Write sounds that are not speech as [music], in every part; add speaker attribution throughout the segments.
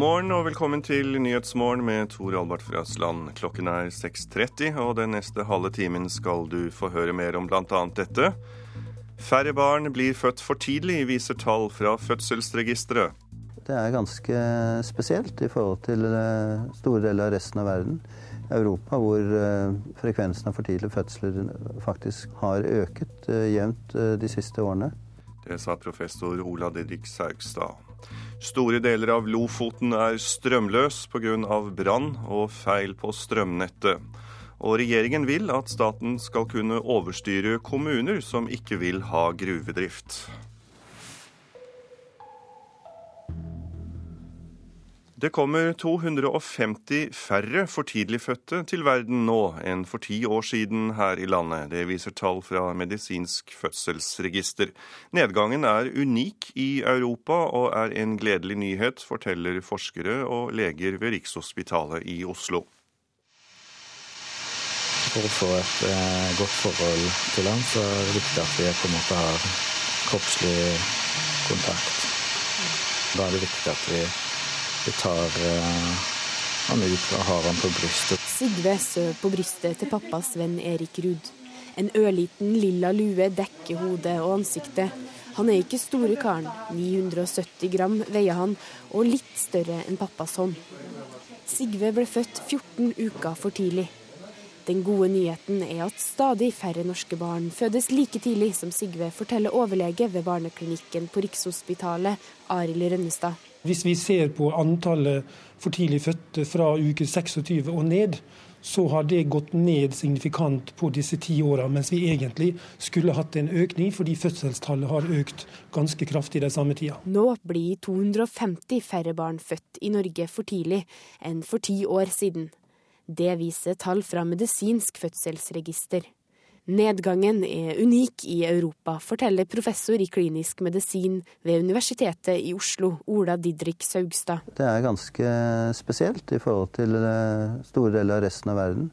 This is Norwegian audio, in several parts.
Speaker 1: morgen og velkommen til Nyhetsmorgen med Tor Albert Frøsland. Klokken er 6.30, og den neste halve timen skal du få høre mer om bl.a. dette. Færre barn blir født for tidlig, viser tall fra fødselsregisteret.
Speaker 2: Det er ganske spesielt i forhold til eh, store deler av resten av verden. Europa, hvor eh, frekvensen av for tidlige fødsler faktisk har øket eh, jevnt de siste årene.
Speaker 1: Det sa professor Ola Didrik Saugstad. Store deler av Lofoten er strømløs pga. brann og feil på strømnettet. Og regjeringen vil at staten skal kunne overstyre kommuner som ikke vil ha gruvedrift. Det kommer 250 færre for tidlig fødte til verden nå enn for ti år siden her i landet. Det viser tall fra Medisinsk fødselsregister. Nedgangen er unik i Europa og er en gledelig nyhet, forteller forskere og leger ved Rikshospitalet i Oslo.
Speaker 3: For å få et eh, godt forhold til ham, så er det viktig at vi på en måte har kroppslig kontakt. Da er det viktig at vi vi tar uh, han ut og har han på brystet.
Speaker 4: Sigve søv på brystet til pappas venn Erik Ruud. En ørliten lilla lue dekker hodet og ansiktet. Han er ikke store karen. 970 gram veier han, og litt større enn pappas hånd. Sigve ble født 14 uker for tidlig. Den gode nyheten er at stadig færre norske barn fødes like tidlig som Sigve, forteller overlege ved barneklinikken på Rikshospitalet, Arild Rønnestad.
Speaker 5: Hvis vi ser på antallet for tidlig fødte fra uke 26 og ned, så har det gått ned signifikant på disse ti åra, mens vi egentlig skulle hatt en økning, fordi fødselstallet har økt ganske kraftig den samme tida.
Speaker 4: Nå blir 250 færre barn født i Norge for tidlig enn for ti år siden. Det viser tall fra Medisinsk fødselsregister. Nedgangen er unik i Europa, forteller professor i klinisk medisin ved Universitetet i Oslo, Ola Didrik Saugstad.
Speaker 2: Det er ganske spesielt i forhold til eh, store deler av resten av verden.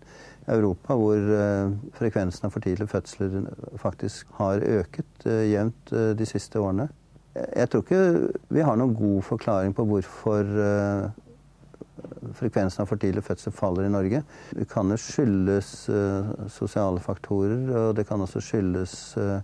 Speaker 2: Europa, hvor eh, frekvensen av for tidlige fødsler faktisk har øket eh, jevnt de siste årene. Jeg tror ikke vi har noen god forklaring på hvorfor frekvensen av for tidlig fødsel faller i Norge. Det kan jo skyldes uh, sosiale faktorer, og det kan også skyldes uh,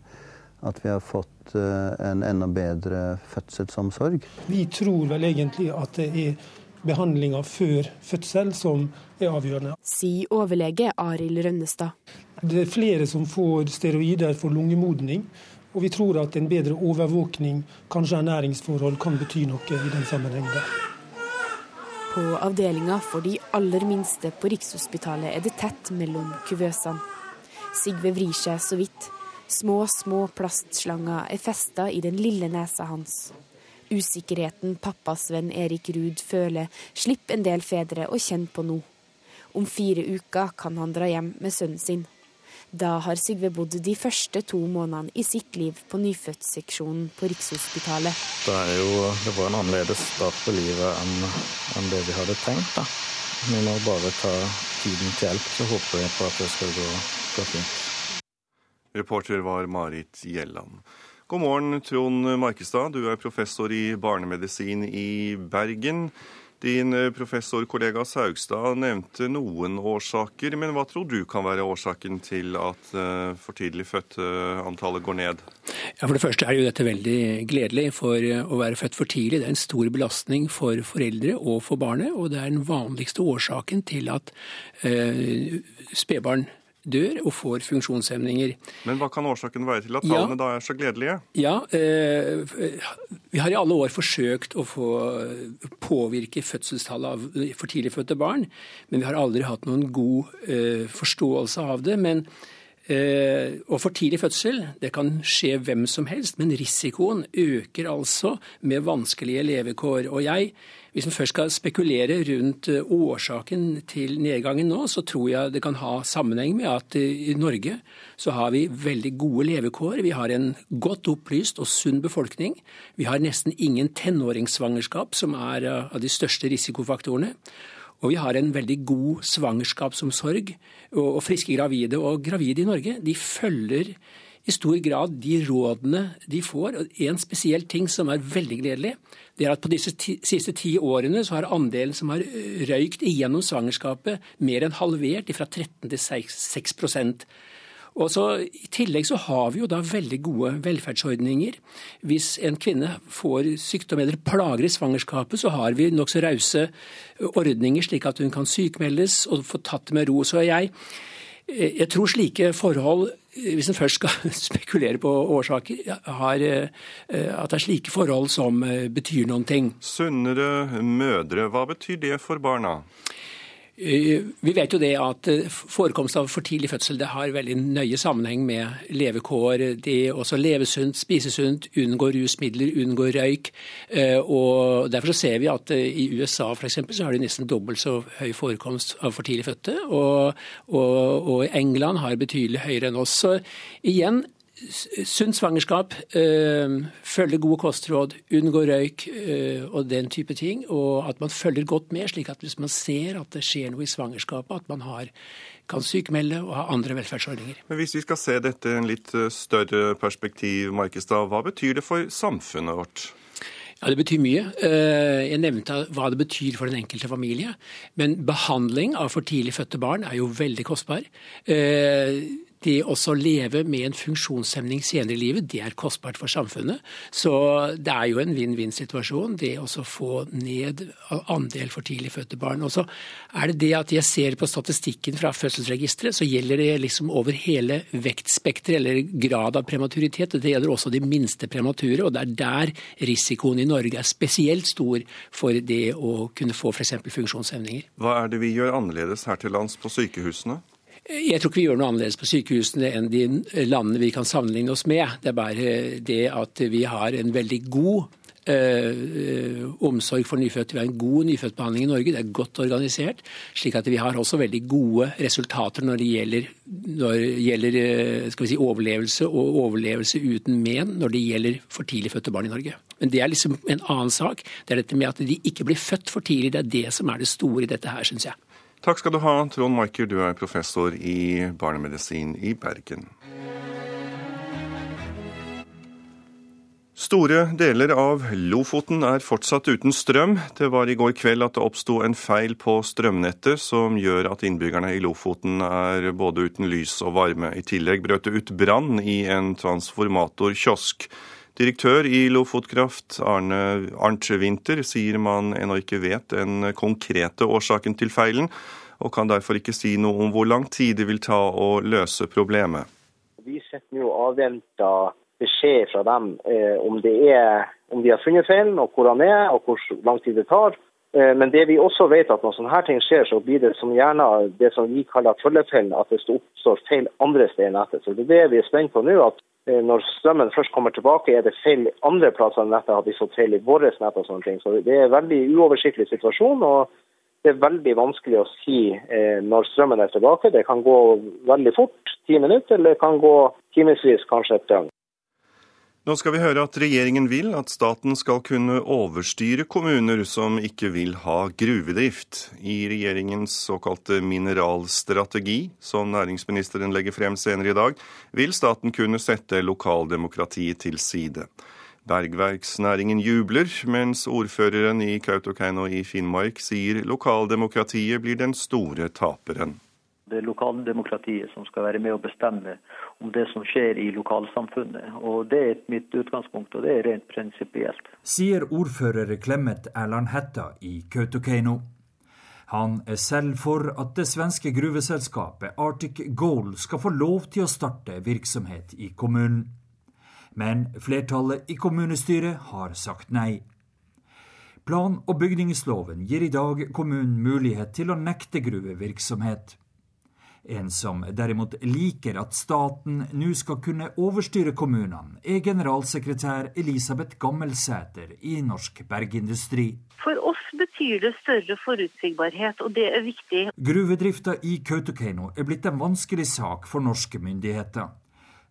Speaker 2: at vi har fått uh, en enda bedre fødselsomsorg.
Speaker 5: Vi tror vel egentlig at det er behandlinga før fødsel som er avgjørende.
Speaker 4: Sier overlege Arild Rønnestad.
Speaker 5: Det er flere som får steroider for lungemodning. Og vi tror at en bedre overvåkning, kanskje ernæringsforhold, kan bety noe i den sammenhengen.
Speaker 4: På avdelinga for de aller minste på Rikshospitalet er det tett mellom kuvøsene. Sigve vrir seg så vidt. Små, små plastslanger er festa i den lille nesa hans. Usikkerheten pappas venn Erik Ruud føler, slipper en del fedre å kjenne på nå. Om fire uker kan han dra hjem med sønnen sin. Da har Sigve bodd de første to månedene i sitt liv på nyfødtseksjonen på Rikshospitalet.
Speaker 3: Det, jo, det var en annerledes start på livet enn, enn det vi hadde tenkt. Da. Vi må bare ta tiden til hjelp, så håper vi på at det skal gå, gå fint.
Speaker 1: Reporter var Marit Gjelland. God morgen, Trond Markestad. Du er professor i barnemedisin i Bergen. Din eh, professorkollega Saugstad nevnte noen årsaker, men hva tror du kan være årsaken til at eh, for tidlig fødte-antallet går ned?
Speaker 6: Ja, For det første er jo dette veldig gledelig. For eh, å være født for tidlig det er en stor belastning for foreldre og for barnet. Og det er den vanligste årsaken til at eh, spedbarn dør og får funksjonshemninger.
Speaker 1: Men hva kan årsaken være til at tallene ja, da er så gledelige?
Speaker 6: Ja, eh, Vi har i alle år forsøkt å få påvirke fødselstallet av for tidlig fødte barn, men vi har aldri hatt noen god eh, forståelse av det. men Eh, og for tidlig fødsel det kan skje hvem som helst, men risikoen øker altså med vanskelige levekår. Og jeg, hvis en først skal spekulere rundt eh, årsaken til nedgangen nå, så tror jeg det kan ha sammenheng med at eh, i Norge så har vi veldig gode levekår. Vi har en godt opplyst og sunn befolkning. Vi har nesten ingen tenåringssvangerskap, som er av de største risikofaktorene. Og vi har en veldig god svangerskapsomsorg. Og friske gravide og gravide i Norge de følger i stor grad de rådene de får. Og en spesiell ting som er veldig gledelig, det er at på disse ti, siste ti årene så har andelen som har røykt igjennom svangerskapet, mer enn halvert, fra 13 til 6, 6 og så I tillegg så har vi jo da veldig gode velferdsordninger. Hvis en kvinne får sykdom eller plager i svangerskapet, så har vi nokså rause ordninger slik at hun kan sykemeldes og få tatt det med ro. Så jeg, jeg tror slike forhold, hvis en først skal [laughs] spekulere på årsaker, har, at det er slike forhold som betyr noen ting.
Speaker 1: Sunnere mødre, hva betyr det for barna?
Speaker 6: Eh, vi vet jo det at eh, forekomst av for tidlig fødsel det har veldig nøye sammenheng med levekår. Det også leve sunt, spise sunt, unngå rusmidler, unngå røyk. Eh, og Derfor så ser vi at i USA for eksempel, så har de nesten dobbelt så høy forekomst av for tidlig fødte. Og, og, og England har betydelig høyere enn oss. Så igjen, sunt svangerskap, øh, følge gode kostråd, unngå røyk øh, og den type ting. Og at man følger godt med, slik at hvis man ser at det skjer noe i svangerskapet, at man har, kan sykemelde og ha andre velferdsordninger.
Speaker 1: Men Hvis vi skal se dette i en litt eh, større perspektiv, Markestad, hva betyr det for samfunnet vårt?
Speaker 6: Ja, Det betyr mye. Jeg nevnte hva det betyr for den enkelte familie. Men behandling av for tidlig fødte barn er jo veldig kostbar det å leve med en funksjonshemning senere i livet, det er kostbart for samfunnet. Så det er jo en vinn-vinn-situasjon, det å få ned andel for tidlig fødte barn. Og så er det det at jeg ser på statistikken fra fødselsregisteret, så gjelder det liksom over hele vektspekteret, eller grad av prematuritet. Det gjelder også de minste premature, og det er der risikoen i Norge er spesielt stor for det å kunne få f.eks. funksjonshemninger.
Speaker 1: Hva er det vi gjør annerledes her til lands på sykehusene?
Speaker 6: Jeg tror ikke vi gjør noe annerledes på sykehusene enn de landene vi kan sammenligne oss med. Det er bare det at vi har en veldig god Uh, omsorg for nyfødte. Vi har en god nyfødtbehandling i Norge. Det er godt organisert. slik at vi har også veldig gode resultater når det gjelder, når det gjelder eh, si, overlevelse og overlevelse uten men når det gjelder for tidlig fødte barn i Norge. Men det er liksom en annen sak. Det er dette med at de ikke blir født for tidlig. Det er det som er det store i dette her, syns jeg.
Speaker 1: Takk skal du ha, Trond Maiker, du er professor i barnemedisin i Bergen. Store deler av Lofoten er fortsatt uten strøm. Det var i går kveld at det oppsto en feil på strømnettet som gjør at innbyggerne i Lofoten er både uten lys og varme. I tillegg brøt det ut brann i en transformatorkiosk. Direktør i Lofotkraft, Arne Arnt Winther, sier man ennå ikke vet den konkrete årsaken til feilen, og kan derfor ikke si noe om hvor lang tid det vil ta å løse problemet.
Speaker 7: Vi sitter nå og avventer beskjed fra dem eh, om, er, om, de har funnet feilen, og hvor han er, og hvor lang tid det tar. Eh, men det vi også vet at når sånne her ting skjer, så blir det som gjerne det som vi kaller følgefeilen, at det oppstår feil andre steder i nettet. Så det er det vi er spent på nå. at når strømmen først kommer tilbake, er det feil andre plasser enn nettet har vi fått feil i våre nett. og sånne ting. Så Det er en veldig uoversiktlig situasjon. og Det er veldig vanskelig å si eh, når strømmen er tilbake. Det kan gå veldig fort, ti minutter, eller det kan gå timevis, kanskje et døgn.
Speaker 1: Nå skal vi høre at regjeringen vil at staten skal kunne overstyre kommuner som ikke vil ha gruvedrift. I regjeringens såkalte mineralstrategi, som næringsministeren legger frem senere i dag, vil staten kunne sette lokaldemokratiet til side. Bergverksnæringen jubler, mens ordføreren i Kautokeino i Finnmark sier lokaldemokratiet blir den store taperen
Speaker 8: det er lokaldemokratiet som skal være med å bestemme om det som skjer i lokalsamfunnet. Og Det er mitt utgangspunkt, og det er rent prinsipielt.
Speaker 9: Sier ordfører Clemet Erland Hætta i Kautokeino. Han er selv for at det svenske gruveselskapet Arctic Gold skal få lov til å starte virksomhet i kommunen. Men flertallet i kommunestyret har sagt nei. Plan- og bygningsloven gir i dag kommunen mulighet til å nekte gruvevirksomhet. En som derimot liker at staten nå skal kunne overstyre kommunene, er generalsekretær Elisabeth Gammelsæter i Norsk Bergindustri.
Speaker 10: For oss betyr det større forutsigbarhet, og det er viktig.
Speaker 9: Gruvedrifta i Kautokeino er blitt en vanskelig sak for norske myndigheter.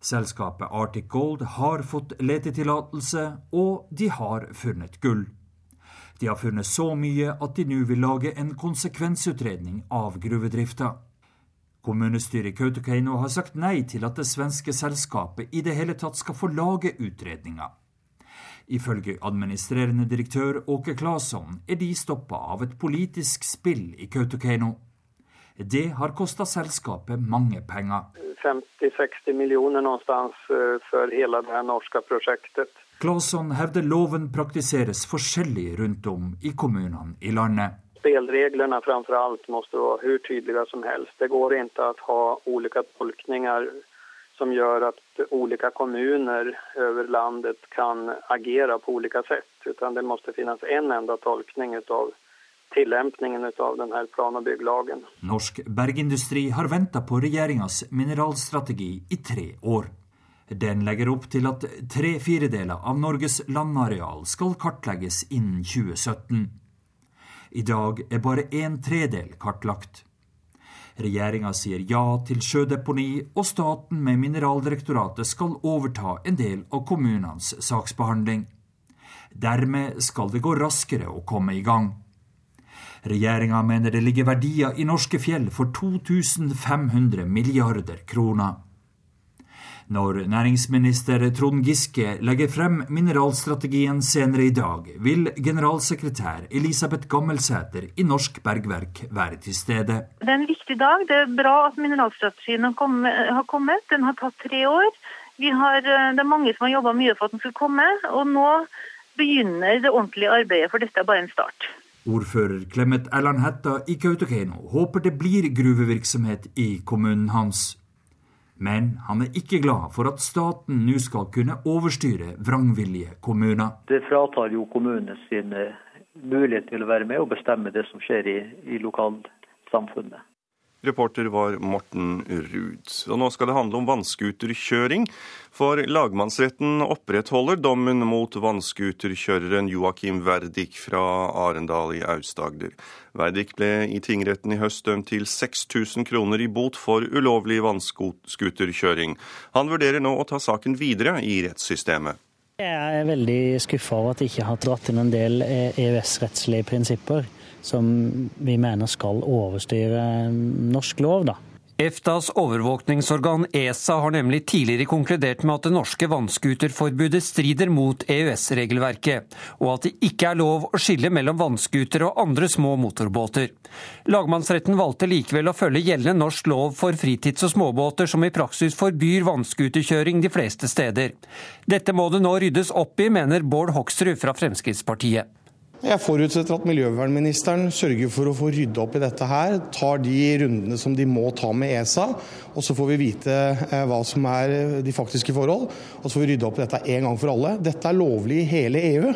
Speaker 9: Selskapet Arctic Gold har fått letetillatelse, og de har funnet gull. De har funnet så mye at de nå vil lage en konsekvensutredning av gruvedrifta. Kommunestyret i Kautokeino har sagt nei til at det svenske selskapet i det hele tatt skal få lage utredninger. Ifølge administrerende direktør Åke Claesson er de stoppa av et politisk spill i Kautokeino. Det har kosta selskapet mange penger.
Speaker 11: 50-60 millioner någonstans eh, for hele det norske prosjektet.
Speaker 9: Claesson hevder loven praktiseres forskjellig rundt om i kommunene i landet
Speaker 11: spelreglerna framför allt måste vara hur tydliga som helst. Det går inte att ha olika tolkningar som gör att olika kommuner över landet kan agera på olika sätt. Utan det måste finnas en enda tolkning av tillämpningen av denne plan- og bygglagen.
Speaker 9: Norsk bergindustri har venta på regjeringas mineralstrategi i tre år. Den legger opp til at tre firedeler av Norges landareal skal kartlegges innen 2017. I dag er bare en tredel kartlagt. Regjeringa sier ja til sjødeponi, og staten med Mineraldirektoratet skal overta en del av kommunenes saksbehandling. Dermed skal det gå raskere å komme i gang. Regjeringa mener det ligger verdier i norske fjell for 2500 milliarder kroner. Når næringsminister Trond Giske legger frem mineralstrategien senere i dag, vil generalsekretær Elisabeth Gammelsæter i Norsk Bergverk være til stede.
Speaker 10: Det er en viktig dag. Det er bra at mineralstrategien har kommet. Den har tatt tre år. Har, det er mange som har jobba mye for at den skulle komme. Og nå begynner det ordentlige arbeidet, for dette er bare en start.
Speaker 9: Ordfører Clemet Erland Hætta i Kautokeino håper det blir gruvevirksomhet i kommunen hans. Men han er ikke glad for at staten nå skal kunne overstyre vrangvillige kommuner.
Speaker 8: Det fratar jo kommunene sin mulighet til å være med og bestemme det som skjer i, i lokalsamfunnet.
Speaker 1: Reporter var Morten Ruud. Og nå skal det handle om vannskuterkjøring. For lagmannsretten opprettholder dommen mot vannskuterkjøreren Joakim Verdik fra Arendal i Aust-Agder. Verdik ble i tingretten i høst dømt til 6000 kroner i bot for ulovlig vannskuterkjøring. Han vurderer nå å ta saken videre i rettssystemet.
Speaker 12: Jeg er veldig skuffa over at de ikke har dratt inn en del EØS-rettslige prinsipper som vi mener skal overstyre norsk lov. da.
Speaker 13: EFTAs overvåkningsorgan ESA har nemlig tidligere konkludert med at det norske vannskuterforbudet strider mot EØS-regelverket, og at det ikke er lov å skille mellom vannskuter og andre små motorbåter. Lagmannsretten valgte likevel å følge gjeldende norsk lov for fritids- og småbåter, som i praksis forbyr vannskuterkjøring de fleste steder. Dette må det nå ryddes opp i, mener Bård Hoksrud fra Fremskrittspartiet.
Speaker 14: Jeg forutsetter at miljøvernministeren sørger for å få rydde opp i dette her. Tar de rundene som de må ta med ESA. Og så får vi vite eh, hva som er de faktiske forhold. Og så får vi rydde opp i dette en gang for alle. Dette er lovlig i hele EU.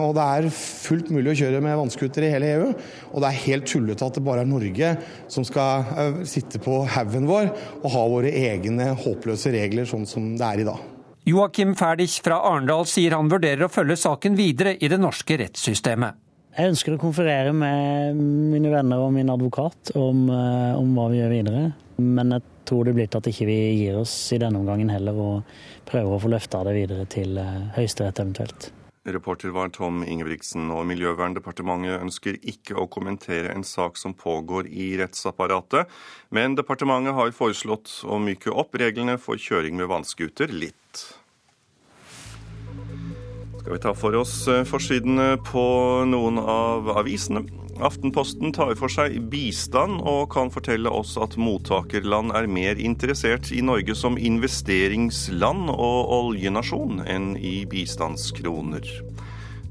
Speaker 14: Og det er fullt mulig å kjøre med vannskuter i hele EU. Og det er helt tullete at det bare er Norge som skal eh, sitte på haugen vår og ha våre egne håpløse regler sånn som det er i dag.
Speaker 13: Joakim Ferdich fra Arendal sier han vurderer å følge saken videre i det norske rettssystemet.
Speaker 12: Jeg ønsker å konferere med mine venner og min advokat om, eh, om hva vi gjør videre. Men jeg tror det blir til at ikke vi gir oss i denne omgangen heller, og prøver å få løfta det videre til eh, Høyesterett eventuelt.
Speaker 1: Reporter var Tom Ingebrigtsen, og Miljøverndepartementet ønsker ikke å kommentere en sak som pågår i rettsapparatet, men departementet har foreslått å myke opp reglene for kjøring med vannskuter litt skal vi ta for oss eh, forsidene på noen av avisene. Aftenposten tar for seg bistand og kan fortelle oss at mottakerland er mer interessert i Norge som investeringsland og oljenasjon enn i bistandskroner.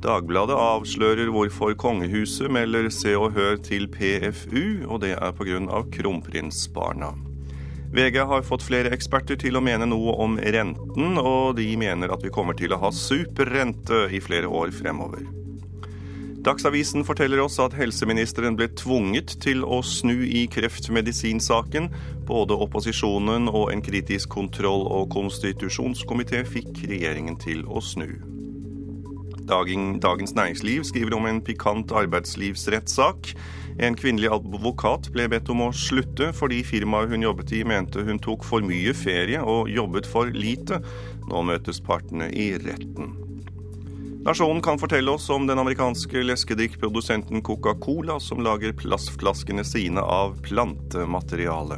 Speaker 1: Dagbladet avslører hvorfor kongehuset melder Se og Hør til PFU, og det er pga. kronprinsbarna. VG har fått flere eksperter til å mene noe om renten, og de mener at vi kommer til å ha superrente i flere år fremover. Dagsavisen forteller oss at helseministeren ble tvunget til å snu i kreftmedisinsaken. Både opposisjonen og en kritisk kontroll- og konstitusjonskomité fikk regjeringen til å snu. Dagens Næringsliv skriver om en pikant arbeidslivsrettssak. En kvinnelig advokat ble bedt om å slutte fordi firmaet hun jobbet i mente hun tok for mye ferie og jobbet for lite. Nå møtes partene i retten. Nasjonen kan fortelle oss om den amerikanske leskedrikkprodusenten Coca-Cola, som lager plastflaskene sine av plantemateriale.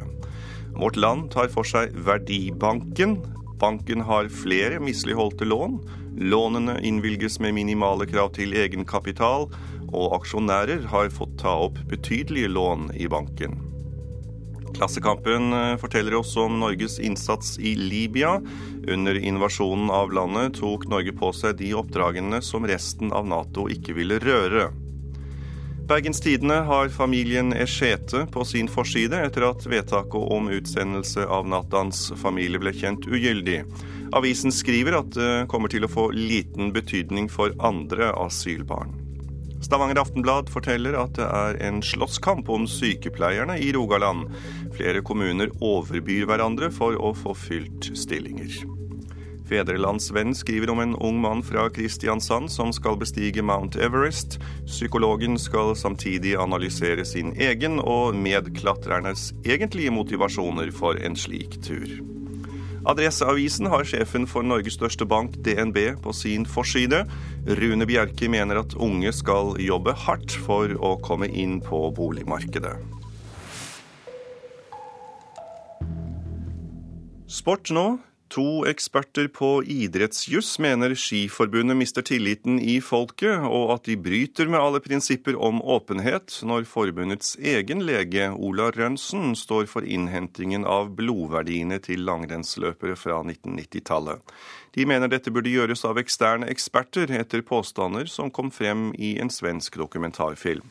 Speaker 1: Vårt Land tar for seg Verdibanken. Banken har flere misligholdte lån. Lånene innvilges med minimale krav til egenkapital, og aksjonærer har fått ta opp betydelige lån i banken. Klassekampen eh, forteller oss om Norges innsats i Libya. Under invasjonen av landet tok Norge på seg de oppdragene som resten av Nato ikke ville røre. Bergens Tidende har familien Eschete på sin forside etter at vedtaket om utsendelse av Natans familie ble kjent ugyldig. Avisen skriver at det kommer til å få liten betydning for andre asylbarn. Stavanger Aftenblad forteller at det er en slåsskamp om sykepleierne i Rogaland. Flere kommuner overbyr hverandre for å få fylt stillinger. Fedrelandsvenn skriver om en ung mann fra Kristiansand som skal bestige Mount Everest. Psykologen skal samtidig analysere sin egen og medklatreres egentlige motivasjoner for en slik tur. Adresseavisen har sjefen for Norges største bank, DNB, på sin forside. Rune Bjerke mener at unge skal jobbe hardt for å komme inn på boligmarkedet. Sport nå. To eksperter på idrettsjuss mener Skiforbundet mister tilliten i folket, og at de bryter med alle prinsipper om åpenhet når forbundets egen lege, Ola Rønsen, står for innhentingen av blodverdiene til langrennsløpere fra 1990-tallet. De mener dette burde gjøres av eksterne eksperter, etter påstander som kom frem i en svensk dokumentarfilm.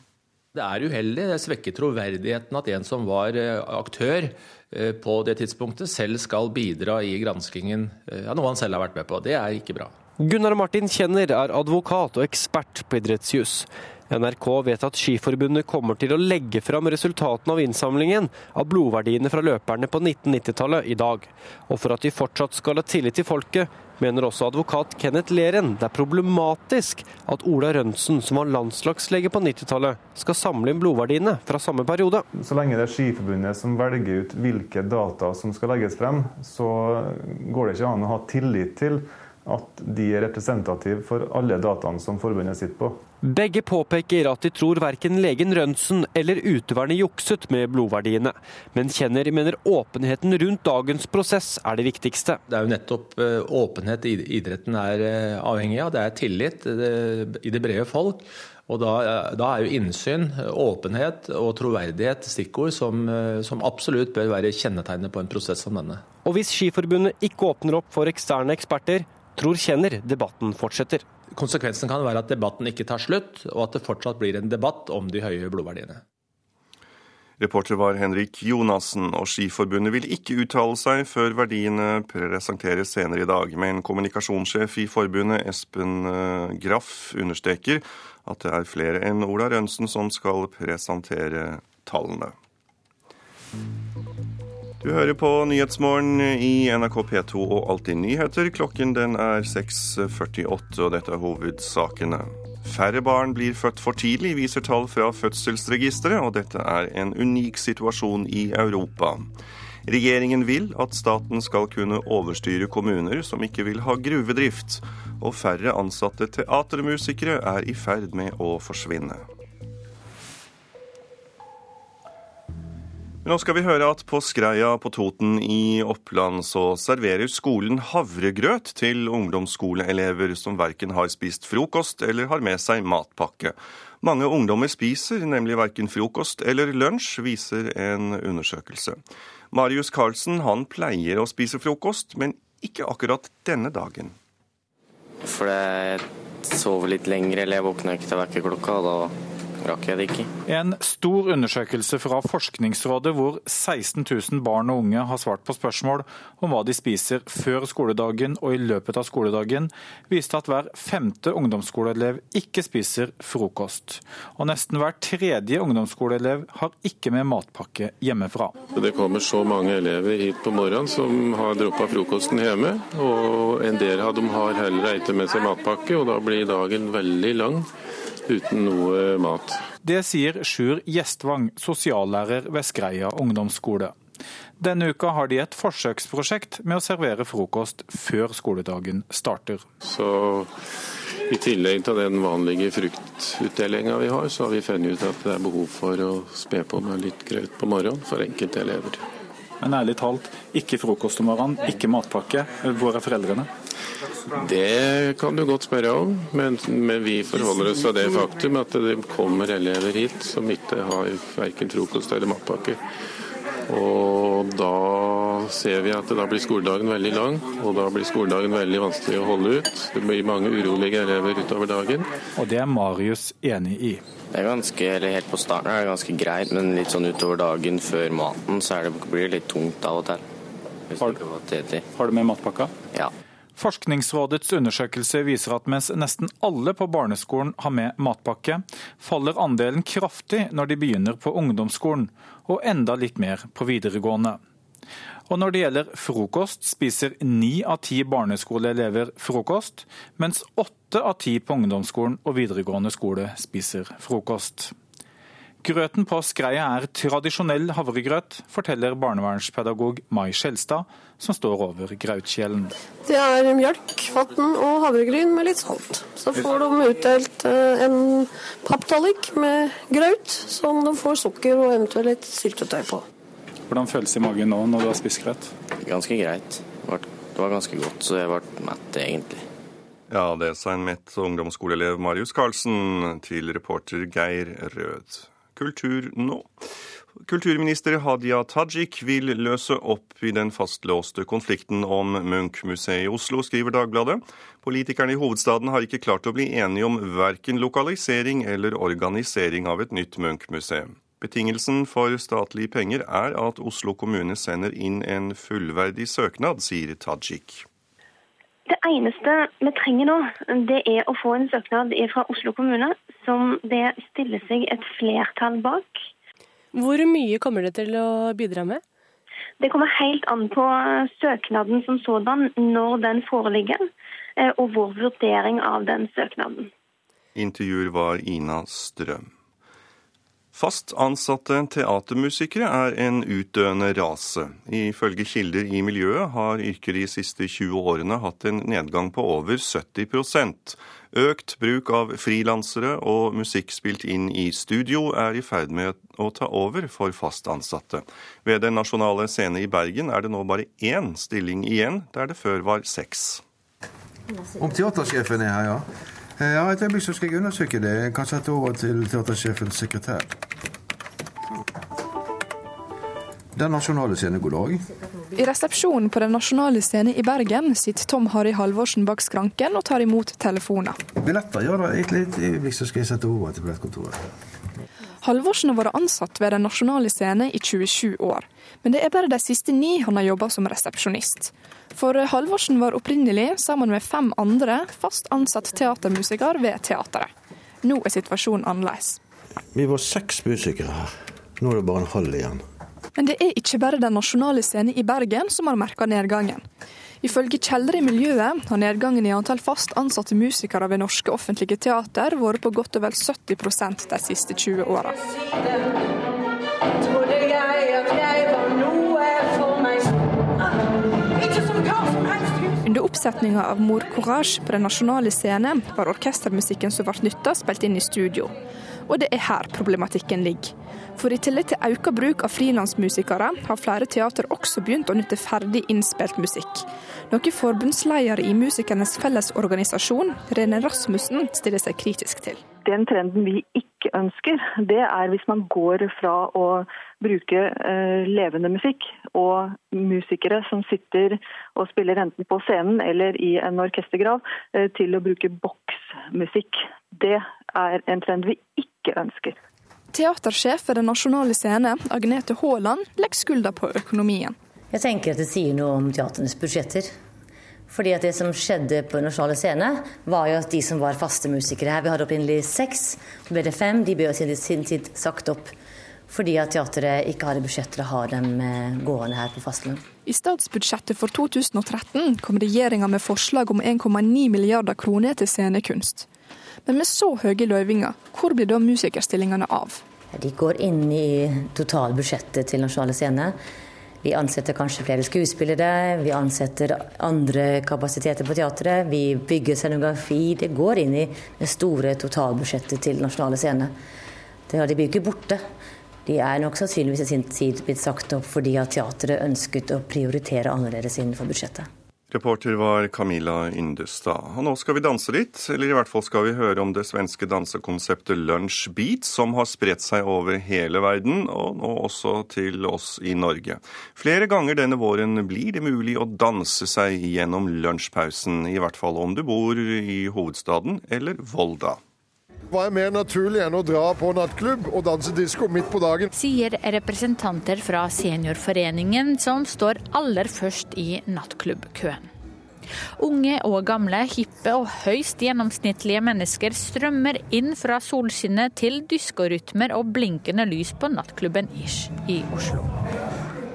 Speaker 15: Det er uheldig. Det svekker troverdigheten at en som var eh, aktør eh, på det tidspunktet, selv skal bidra i granskingen eh, av noe han selv har vært med på. Det er ikke bra.
Speaker 16: Gunnar Martin Kjenner er advokat og ekspert på idrettsjus. NRK vet at Skiforbundet kommer til å legge fram resultatene av innsamlingen av blodverdiene fra løperne på 1990-tallet i dag. Og for at de fortsatt skal ha tillit til folket, mener også advokat Kenneth Leren det er problematisk at Ola Rønsen, som var landslagslege på 90-tallet, skal samle inn blodverdiene fra samme periode.
Speaker 17: Så lenge det er Skiforbundet som velger ut hvilke data som skal legges frem, så går det ikke an å ha tillit til at de er representative for alle dataene som forbundet sitter på.
Speaker 16: Begge påpeker at de tror verken legen Rønsen eller utøverne jukset med blodverdiene, men kjenner mener åpenheten rundt dagens prosess er det viktigste.
Speaker 15: Det er jo nettopp eh, åpenhet idretten er eh, avhengig av. Det er tillit i det brede folk. Og da, da, er jo innsyn, åpenhet og troverdighet stikkord som, eh, som absolutt bør være kjennetegnet på en prosess som denne.
Speaker 16: Og hvis Skiforbundet ikke åpner opp for eksterne eksperter, tror Kjenner debatten fortsetter.
Speaker 15: Konsekvensen kan være at debatten ikke tar slutt, og at det fortsatt blir en debatt om de høye blodverdiene.
Speaker 1: Reporter var Henrik Jonassen, og Skiforbundet vil ikke uttale seg før verdiene presenteres senere i dag. Men kommunikasjonssjef i forbundet, Espen eh, Graff, understreker at det er flere enn Ola Rønsen som skal presentere tallene. Du hører på Nyhetsmorgen i NRK P2 og Alltid nyheter. Klokken den er 6.48, og dette er hovedsakene. Færre barn blir født for tidlig, viser tall fra Fødselsregisteret, og dette er en unik situasjon i Europa. Regjeringen vil at staten skal kunne overstyre kommuner som ikke vil ha gruvedrift, og færre ansatte teatermusikere er i ferd med å forsvinne. Nå skal vi høre at på Skreia på Toten i Oppland så serverer skolen havregrøt til ungdomsskoleelever som verken har spist frokost eller har med seg matpakke. Mange ungdommer spiser nemlig verken frokost eller lunsj, viser en undersøkelse. Marius Carlsen han pleier å spise frokost, men ikke akkurat denne dagen.
Speaker 18: For jeg sover litt lenger, eller jeg våkner ikke til vekkerklokka. Da rakk jeg det ikke.
Speaker 19: En stor undersøkelse fra Forskningsrådet hvor 16 000 barn og unge har svart på spørsmål om hva de spiser før skoledagen og i løpet av skoledagen, viste at hver femte ungdomsskoleelev ikke spiser frokost. Og nesten hver tredje ungdomsskoleelev har ikke med matpakke hjemmefra.
Speaker 20: Det kommer så mange elever hit på morgenen som har droppa frokosten hjemme. Og en del av dem har heller ikke med seg matpakke, og da blir dagen veldig lang uten noe mat.
Speaker 19: Det sier Sjur Gjestvang, sosiallærer ved Skreia ungdomsskole. Denne uka har de et forsøksprosjekt med å servere frokost før skoledagen starter.
Speaker 20: Så i tillegg til den vanlige fruktutdelinga vi har, så har vi funnet ut at det er behov for å spe på med litt grøt på morgenen for enkelte elever.
Speaker 19: Men ærlig talt, ikke frokost om morgenen, ikke matpakke. Hvor er foreldrene?
Speaker 20: Det kan du godt spørre om, men, men vi forholder oss til det faktum at det kommer elever hit som ikke har verken frokost eller matpakke. Og da ser vi at da blir skoledagen veldig lang, og da blir skoledagen veldig vanskelig å holde ut. Det blir mange urolige elever utover dagen.
Speaker 19: Og det er Marius enig i.
Speaker 18: Det er ganske, eller Helt på starten er det ganske greit, men litt sånn utover dagen før maten så det, blir det litt tungt av og til.
Speaker 19: Har, har du med matpakka?
Speaker 18: Ja.
Speaker 19: Forskningsrådets undersøkelse viser at mens nesten alle på barneskolen har med matpakke, faller andelen kraftig når de begynner på ungdomsskolen, og enda litt mer på videregående. Og når det gjelder frokost, spiser ni av ti barneskoleelever frokost, mens åtte av ti på ungdomsskolen og videregående skole spiser frokost. Grøten på Skreia er tradisjonell havregrøt, forteller barnevernspedagog Mai Skjelstad, som står over Grautkjelen.
Speaker 21: Det er mjølk, vann og havregryn med litt salt. Så får de utdelt eh, en papptallik med graut som de får sukker og eventuelt litt syltetøy på.
Speaker 19: Hvordan føles det i magen nå når du har spist grøt?
Speaker 18: Ganske greit. Det var ganske godt, så jeg ble mett egentlig.
Speaker 1: Ja, det sa en mett ungdomsskoleelev Marius Karlsen til reporter Geir Rød. Kultur nå. Kulturminister Hadia Tajik vil løse opp i den fastlåste konflikten om Munch-museet i Oslo, skriver Dagbladet. Politikerne i hovedstaden har ikke klart å bli enige om verken lokalisering eller organisering av et nytt Munch-museum. Betingelsen for statlige penger er at Oslo kommune sender inn en fullverdig søknad, sier Tajik.
Speaker 22: Det eneste vi trenger nå, det er å få en søknad fra Oslo kommune som det stiller seg et flertall bak.
Speaker 23: Hvor mye kommer det til å bidra med?
Speaker 22: Det kommer helt an på søknaden som sådan, når den foreligger, eh, og vår vurdering av den søknaden.
Speaker 1: Intervjuer var Ina Strøm. Fast ansatte teatermusikere er en utdøende rase. Ifølge kilder i miljøet har yrket de siste 20 årene hatt en nedgang på over 70% Økt bruk av frilansere og musikk spilt inn i studio er i ferd med å ta over for fast ansatte. Ved Den nasjonale scene i Bergen er det nå bare én stilling igjen, der det før var seks.
Speaker 24: Om teatersjefen er her, ja. Eh, ja, Et øyeblikk så skal jeg undersøke det. Jeg kan sette over til teatersjefens sekretær. Den nasjonale scene, god dag.
Speaker 25: I resepsjonen på Den nasjonale scene i Bergen sitter Tom Harry Halvorsen bak skranken og tar imot telefoner.
Speaker 24: Billetter, ja da. Et lite øyeblikk så skal jeg sette over til billettkontoret.
Speaker 25: Halvorsen har vært ansatt ved Den nasjonale scene i 27 år. Men det er bare de siste ni han har jobba som resepsjonist. For Halvorsen var opprinnelig, sammen med fem andre, fast ansatt teatermusiker ved teateret. Nå er situasjonen annerledes.
Speaker 24: Vi var seks musikere her. Nå er det bare en halv igjen.
Speaker 25: Men det er ikke bare Den nasjonale scene i Bergen som har merka nedgangen. Ifølge kjeller i miljøet har nedgangen i antall fast ansatte musikere ved norske offentlige teater vært på godt og vel 70% de siste 20 åra. Oppsetninga av Mor Courage på Den nasjonale scene var orkestermusikken som ble nytta, spilt inn i studio. Og det er her problematikken ligger. For i tillegg til økt bruk av frilansmusikere, har flere teater også begynt å nytte ferdig innspilt musikk. Noe forbundsleder i Musikernes Fellesorganisasjon, Rene Rasmussen, stiller seg kritisk til.
Speaker 26: Den trenden vi ikke ønsker, det er hvis man går fra å bruke eh, levende musikk og musikere som sitter og spiller enten på scenen eller i en orkestergrav, eh, til å bruke boksmusikk. Det er en trend vi ikke ønsker.
Speaker 25: Teatersjef ved Den nasjonale scene, Agnete Haaland, legger skulda på økonomien.
Speaker 27: Jeg tenker at det sier noe om teatrenes budsjetter. Fordi at Det som skjedde på Den nasjonale scene, var jo at de som var faste musikere her Vi hadde opprinnelig seks, så ble det fem. De ble i sin tid sagt opp. Fordi at teatret ikke har budsjett til å ha dem eh, gående her på fastlønn.
Speaker 25: I statsbudsjettet for 2013 kom regjeringa med forslag om 1,9 milliarder kroner til scenekunst. Men med så høye løyvinger, hvor blir da musikerstillingene av?
Speaker 27: De går inn i totalbudsjettet til Nasjonale Scene. Vi ansetter kanskje flere skuespillere, vi ansetter andre kapasiteter på teatret. Vi bygger scenografi. Det går inn i det store totalbudsjettet til Nasjonale Scene. Det, har de blir ikke borte. De er nok sannsynligvis i sin tid blitt sagt opp fordi at teatret ønsket å prioritere annerledes innenfor budsjettet.
Speaker 1: Reporter var Camilla Yndestad. Og nå skal vi danse litt, eller i hvert fall skal vi høre om det svenske dansekonseptet Lunch Beat, som har spredt seg over hele verden, og nå også til oss i Norge. Flere ganger denne våren blir det mulig å danse seg gjennom lunsjpausen, i hvert fall om du bor i hovedstaden eller Volda.
Speaker 28: Hva er mer naturlig enn å dra på nattklubb og danse disko midt på dagen?
Speaker 29: Sier representanter fra seniorforeningen som står aller først i nattklubbkøen. Unge og gamle, hippe og høyst gjennomsnittlige mennesker strømmer inn fra solskinnet til diskorytmer og blinkende lys på nattklubben Ish i Oslo.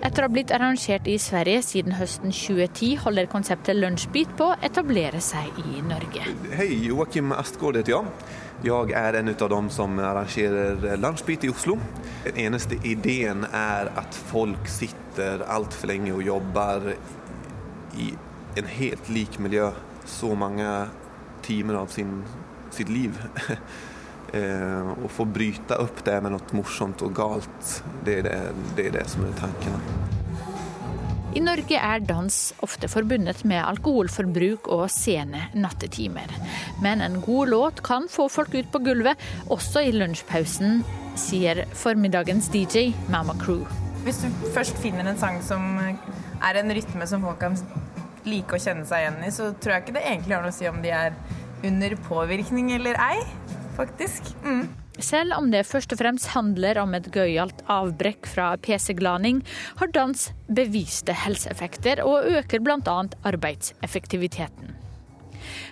Speaker 29: Etter å ha blitt arrangert i Sverige siden høsten 2010, holder konseptet Lunsjbit på å etablere seg i Norge.
Speaker 30: Hei, Joakim Astgaard heter jeg. Jeg er en av dem som arrangerer Lunsjbit i Oslo. Den eneste ideen er at folk sitter altfor lenge og jobber i en helt lik miljø så mange timer av sin, sitt liv. [laughs] Å få bryte opp det med noe morsomt og galt, det er det, det, er det som er tanken.
Speaker 29: I Norge er dans ofte forbundet med alkoholforbruk og sene nattetimer. Men en god låt kan få folk ut på gulvet, også i lunsjpausen, sier formiddagens DJ Mama Crew.
Speaker 31: Hvis du først finner en sang som er en rytme som folk kan like å kjenne seg igjen i, så tror jeg ikke det egentlig har noe å si om de er under påvirkning eller ei, faktisk. Mm.
Speaker 29: Selv om det først og fremst handler om et gøyalt avbrekk fra PC-glaning, har dans beviste helseeffekter og øker bl.a. arbeidseffektiviteten.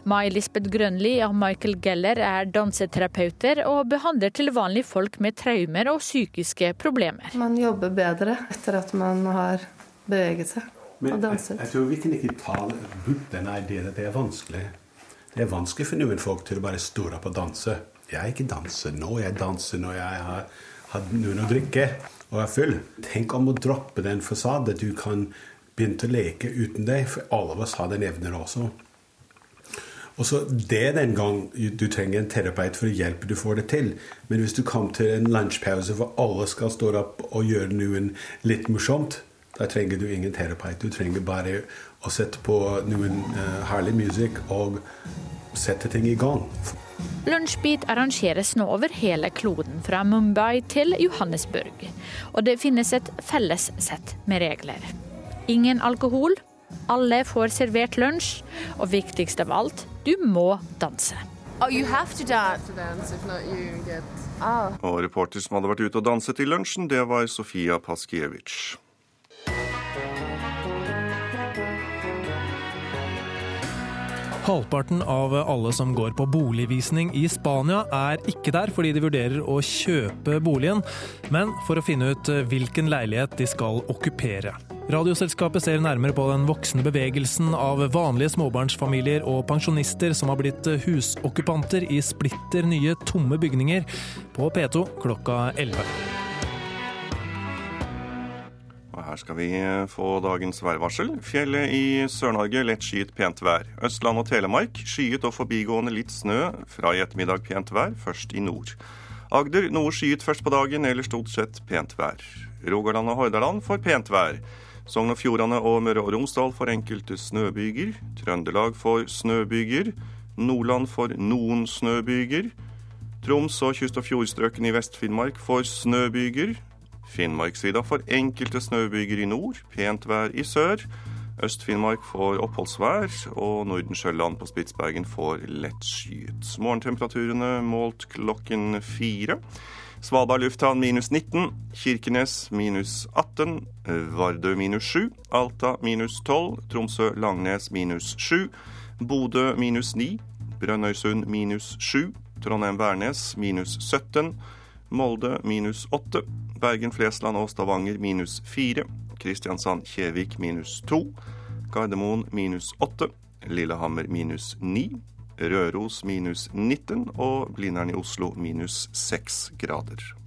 Speaker 29: Mai-Lisbeth Grønli og Michael Geller er danseterapeuter og behandler til vanlig folk med traumer og psykiske problemer.
Speaker 32: Man jobber bedre etter at man har beveget seg
Speaker 33: Men
Speaker 32: og danset.
Speaker 33: Jeg, jeg tror vi kan ikke ta bort den ideen at det er vanskelig. Det er vanskelig for noen folk til å bare stå opp og danse. Jeg ikke danser nå, jeg danser når jeg har hatt noen å drikke og er full. Tenk om å droppe den fasaden. Du kan begynne å leke uten deg, for alle av oss har den evnen også. Og så Det er den gang du trenger en terapeut for å hjelpe du får det til. Men hvis du kommer til en lunsjpause hvor alle skal stå opp og gjøre noe litt morsomt, da trenger du ingen terapeut. Du trenger bare å sette på noen uh, herlig musikk og sette ting i gang.
Speaker 29: Lunsjbit arrangeres nå over hele kloden, fra Mumbai til Johannesburg. Og det finnes et felles sett med regler. Ingen alkohol, alle får servert lunsj, og viktigst av alt, du må danse.
Speaker 31: Oh, you have dance. To dance if not you get...
Speaker 1: oh. Og reporter som hadde vært ute og danset i lunsjen, det var Sofia Paskiewicz.
Speaker 34: Halvparten av alle som går på boligvisning i Spania er ikke der fordi de vurderer å kjøpe boligen, men for å finne ut hvilken leilighet de skal okkupere. Radioselskapet ser nærmere på den voksende bevegelsen av vanlige småbarnsfamilier og pensjonister som har blitt husokkupanter i splitter nye tomme bygninger, på P2 klokka 11.
Speaker 1: Her skal vi få dagens værvarsel. Fjellet i Sør-Norge lett skyet pent vær. Østland og Telemark skyet og forbigående litt snø. Fra i ettermiddag pent vær, først i nord. Agder noe skyet først på dagen, eller stort sett pent vær. Rogaland og Hordaland får pent vær. Sogn og Fjordane og Møre og Romsdal får enkelte snøbyger. Trøndelag får snøbyger. Nordland får noen snøbyger. Troms og kyst- og fjordstrøkene i Vest-Finnmark får snøbyger. Finnmarkssida får enkelte snøbyger i nord, pent vær i sør. Øst-Finnmark får oppholdsvær, og Nordensjøland på Spitsbergen får lettskyet. Morgentemperaturene målt klokken fire. Svalbard lufthavn minus 19, Kirkenes minus 18, Vardø minus 7, Alta minus 12, Tromsø-Langnes minus 7, Bodø minus 9, Brønnøysund minus 7, Trondheim-Værnes minus 17, Molde minus 8, Bergen-Flesland og Stavanger minus 4, Kristiansand-Kjevik minus 2, Gardermoen minus 8, Lillehammer minus 9, Røros minus 19 og Blindern i Oslo minus 6 grader.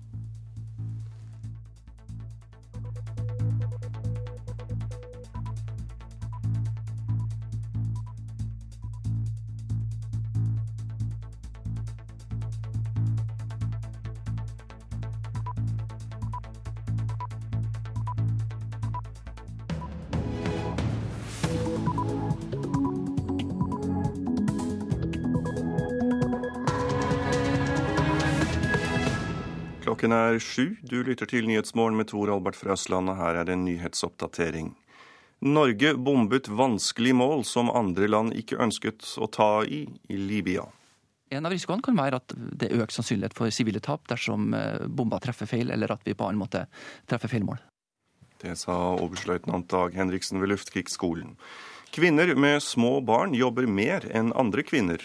Speaker 1: Klokken er sju. Du lytter til Nyhetsmorgen med Tor Albert fra Østlandet. Her er det en nyhetsoppdatering. Norge bombet vanskelig mål som andre land ikke ønsket å ta i i Libya.
Speaker 35: En av risikoene kan være at det er økt sannsynlighet for sivile tap dersom eh, bomba treffer feil, eller at vi på annen måte treffer feil mål.
Speaker 1: Det sa oberstløytnant Dag Henriksen ved Luftkrigsskolen. Kvinner med små barn jobber mer enn andre kvinner.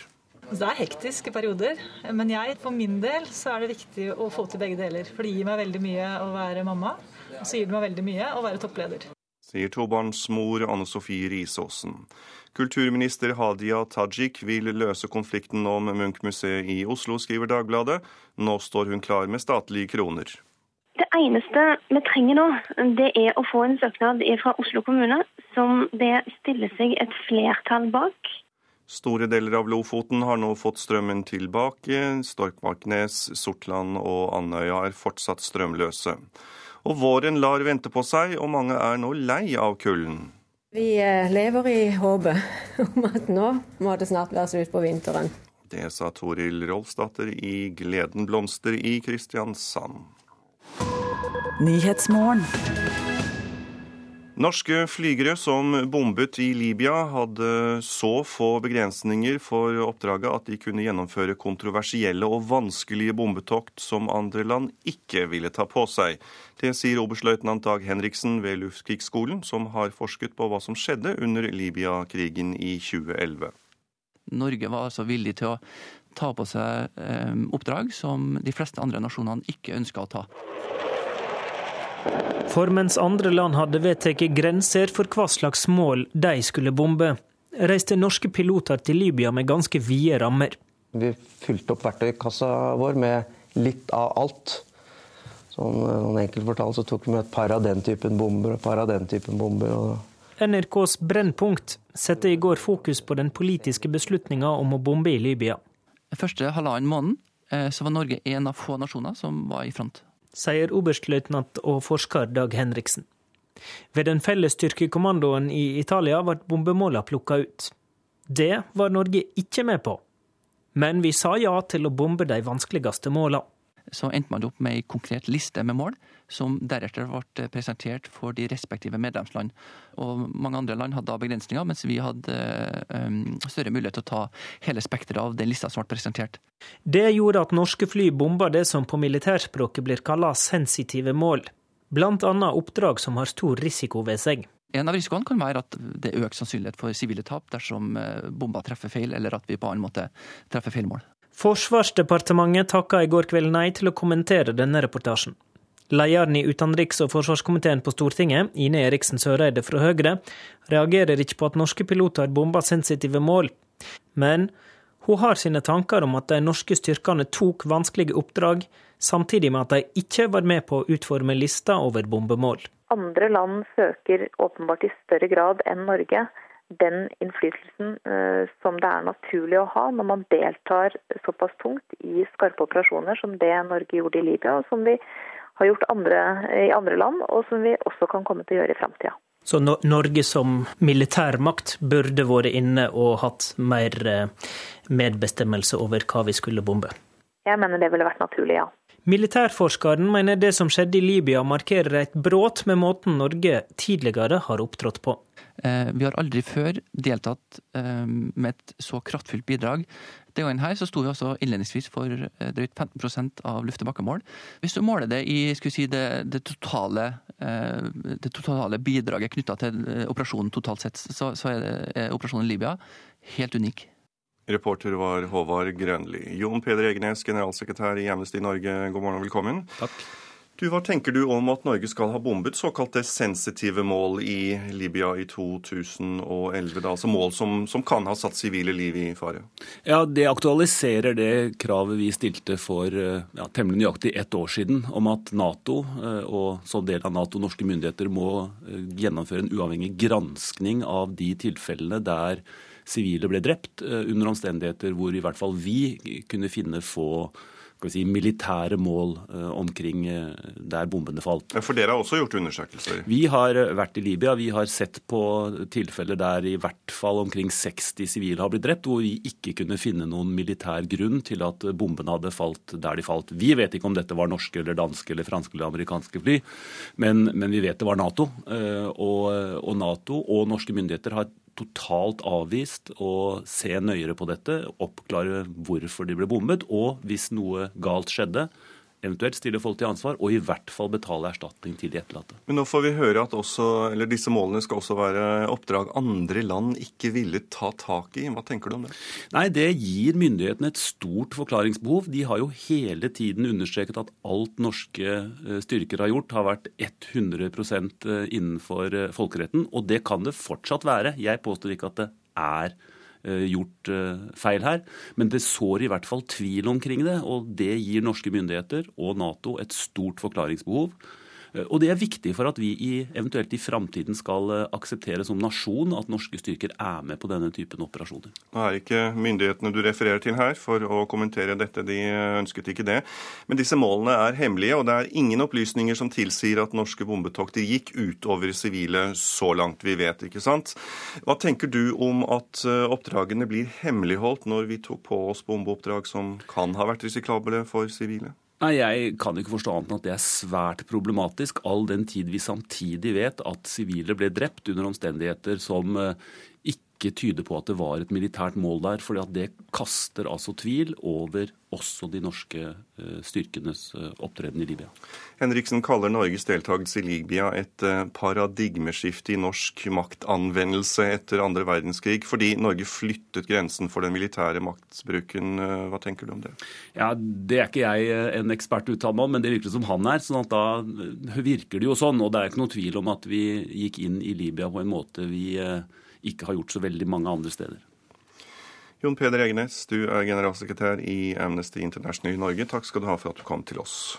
Speaker 36: Det er hektiske perioder, men jeg, for min del så er det viktig å få til begge deler. For det gir meg veldig mye å være mamma, og så gir det meg veldig mye å være toppleder.
Speaker 1: Sier tobarnsmor Anne Sofie Risaasen. Kulturminister Hadia Tajik vil løse konflikten om Munch-museet i Oslo, skriver Dagbladet. Nå står hun klar med statlige kroner.
Speaker 22: Det eneste vi trenger nå, det er å få en søknad fra Oslo kommune som det stiller seg et flertall bak.
Speaker 1: Store deler av Lofoten har nå fått strømmen tilbake. Storkmarknes, Sortland og Andøya er fortsatt strømløse. Og våren lar vente på seg, og mange er nå lei av kulden.
Speaker 37: Vi eh, lever i håpet [laughs] om at nå må det snart være slutt på vinteren.
Speaker 1: Det sa Toril Rolfsdatter i Gleden blomster i Kristiansand. Norske flygere som bombet i Libya, hadde så få begrensninger for oppdraget at de kunne gjennomføre kontroversielle og vanskelige bombetokt som andre land ikke ville ta på seg. Det sier oberstløytnant Dag Henriksen ved Luftkrigsskolen, som har forsket på hva som skjedde under Libya-krigen i 2011.
Speaker 35: Norge var altså villig til å ta på seg eh, oppdrag som de fleste andre nasjonene ikke ønska å ta.
Speaker 38: For mens andre land hadde vedtatt grenser for hva slags mål de skulle bombe, reiste norske piloter til Libya med ganske vide rammer.
Speaker 39: Vi fylte opp verktøykassa vår med litt av alt. Sånn, noen enkelt fortalt så tok vi med et par av den typen bomber og et par av den typen bomber.
Speaker 38: NRKs Brennpunkt satte i går fokus på den politiske beslutninga om å bombe i Libya.
Speaker 35: Første halvannen måneden eh, så var Norge en av få nasjoner som var i front
Speaker 38: sier oberstløytnant og forsker Dag Henriksen. Ved den felles styrkekommandoen i Italia ble bombemåla plukka ut. Det var Norge ikke med på. Men vi sa ja til å bombe de vanskeligste måla
Speaker 35: så endte man opp med ei konkret liste med mål, som deretter ble presentert for de respektive medlemsland. Og Mange andre land hadde da begrensninger, mens vi hadde um, større mulighet til å ta hele spekteret av den lista som ble presentert.
Speaker 38: Det gjorde at norske fly bomba det som på militærspråket blir kalla sensitive mål. Annet oppdrag som har stor risiko ved seg.
Speaker 35: En av risikoene kan være at det er økt sannsynlighet for sivile tap dersom eh, bomba treffer feil, eller at vi på annen måte treffer feil mål.
Speaker 38: Forsvarsdepartementet takka i går kveld nei til å kommentere denne reportasjen. Lederen i utenriks- og forsvarskomiteen på Stortinget, Ine Eriksen Søreide fra Høyre, reagerer ikke på at norske piloter bomber sensitive mål, men hun har sine tanker om at de norske styrkene tok vanskelige oppdrag, samtidig med at de ikke var med på å utforme lista over bombemål.
Speaker 28: Andre land søker åpenbart i større grad enn Norge den innflytelsen eh, som det er naturlig å ha når man deltar såpass tungt i skarpe operasjoner som det Norge gjorde i Libya, og som vi har gjort andre, i andre land, og som vi også kan komme til å gjøre i framtida.
Speaker 38: Så Norge som militærmakt burde vært inne og hatt mer eh, medbestemmelse over hva vi skulle bombe?
Speaker 28: Jeg mener det ville vært naturlig, ja.
Speaker 38: Militærforskeren mener det som skjedde i Libya markerer et brudd med måten Norge tidligere har opptrådt på.
Speaker 35: Eh, vi har aldri før deltatt eh, med et så kraftfullt bidrag. Den gangen her så sto vi også innledningsvis for eh, drøyt 15% av luft- og bakkemål. Hvis du måler det i si, det, det, totale, det, totale, bidraget knytta til operasjonen totalt sett, så, så er, det, er operasjonen Libya helt unik.
Speaker 1: Reporter var Håvard Grønli. Jon Peder Egenes, generalsekretær i Amnesty Norge, god morgen og velkommen.
Speaker 40: Takk.
Speaker 1: Du, Hva tenker du om at Norge skal ha bombet såkalte sensitive mål i Libya i 2011? Da, altså mål som, som kan ha satt sivile liv i fare?
Speaker 40: Ja, Det aktualiserer det kravet vi stilte for eh, ja, temmelig nøyaktig ett år siden, om at Nato eh, og som del av Nato norske myndigheter må eh, gjennomføre en uavhengig granskning av de tilfellene der sivile ble drept, under omstendigheter hvor i hvert fall vi kunne finne få si, militære mål omkring der bombene falt.
Speaker 1: For dere har også gjort undersøkelser?
Speaker 40: Vi har vært i Libya. Vi har sett på tilfeller der i hvert fall omkring 60 sivile har blitt drept, hvor vi ikke kunne finne noen militær grunn til at bombene hadde falt der de falt. Vi vet ikke om dette var norske eller danske eller franske eller amerikanske fly, men, men vi vet det var Nato. Og, og Nato og norske myndigheter har totalt avvist å se nøyere på dette, oppklare hvorfor de ble bommet, og hvis noe galt skjedde, eventuelt stille folk til ansvar, og i hvert fall betale erstatning til de etterlatte.
Speaker 1: Men nå får vi høre at også, disse målene skal også være oppdrag andre land ikke ville ta tak i. Hva tenker du om det?
Speaker 40: Nei, Det gir myndighetene et stort forklaringsbehov. De har jo hele tiden understreket at alt norske eh, styrker har gjort, har vært 100 eh, innenfor eh, folkeretten. Og det kan det fortsatt være. Jeg påstår ikke at det er Eh, gjort eh, feil her. Men det sår i hvert fall tvil omkring det, og det gir norske myndigheter og Nato et stort forklaringsbehov. Eh, og det er viktig for at vi i, eventuelt i framtiden skal eh, akseptere som nasjon at norske styrker er med på denne typen operasjoner.
Speaker 1: Nå er ikke myndighetene du refererer til her for å kommentere dette, de ønsket ikke det. Men disse målene er hemmelige, og det er ingen opplysninger som tilsier at norske bombetokter gikk utover sivile så langt vi vet, ikke sant. Hva tenker du om at eh, oppdragene blir hemmeligholdt når vi tok på oss bombeoppdrag som kan ha vært risikable for sivile?
Speaker 40: Nei, Jeg kan ikke forstå annet enn at det er svært problematisk, all den tid vi samtidig vet at sivile ble drept under omstendigheter som eh, ikke tyder på at det var et militært mål der. for det kaster altså tvil over også de norske eh, styrkenes eh, opptreden i Libya.
Speaker 1: Henriksen kaller Norges deltakelse i Libya et eh, paradigmeskifte i norsk maktanvendelse etter andre verdenskrig, fordi Norge flyttet grensen for den militære maktsbruken. Hva tenker du om det?
Speaker 40: Ja, Det er ikke jeg en ekspert uttalt om, men det virker som han er. sånn at da virker det jo sånn. Og det er ikke noe tvil om at vi gikk inn i Libya på en måte vi ikke har gjort så veldig mange andre steder.
Speaker 1: Jon Peder Egenes, du er generalsekretær i Amnesty International i Norge. Takk skal du ha for at du kom til oss.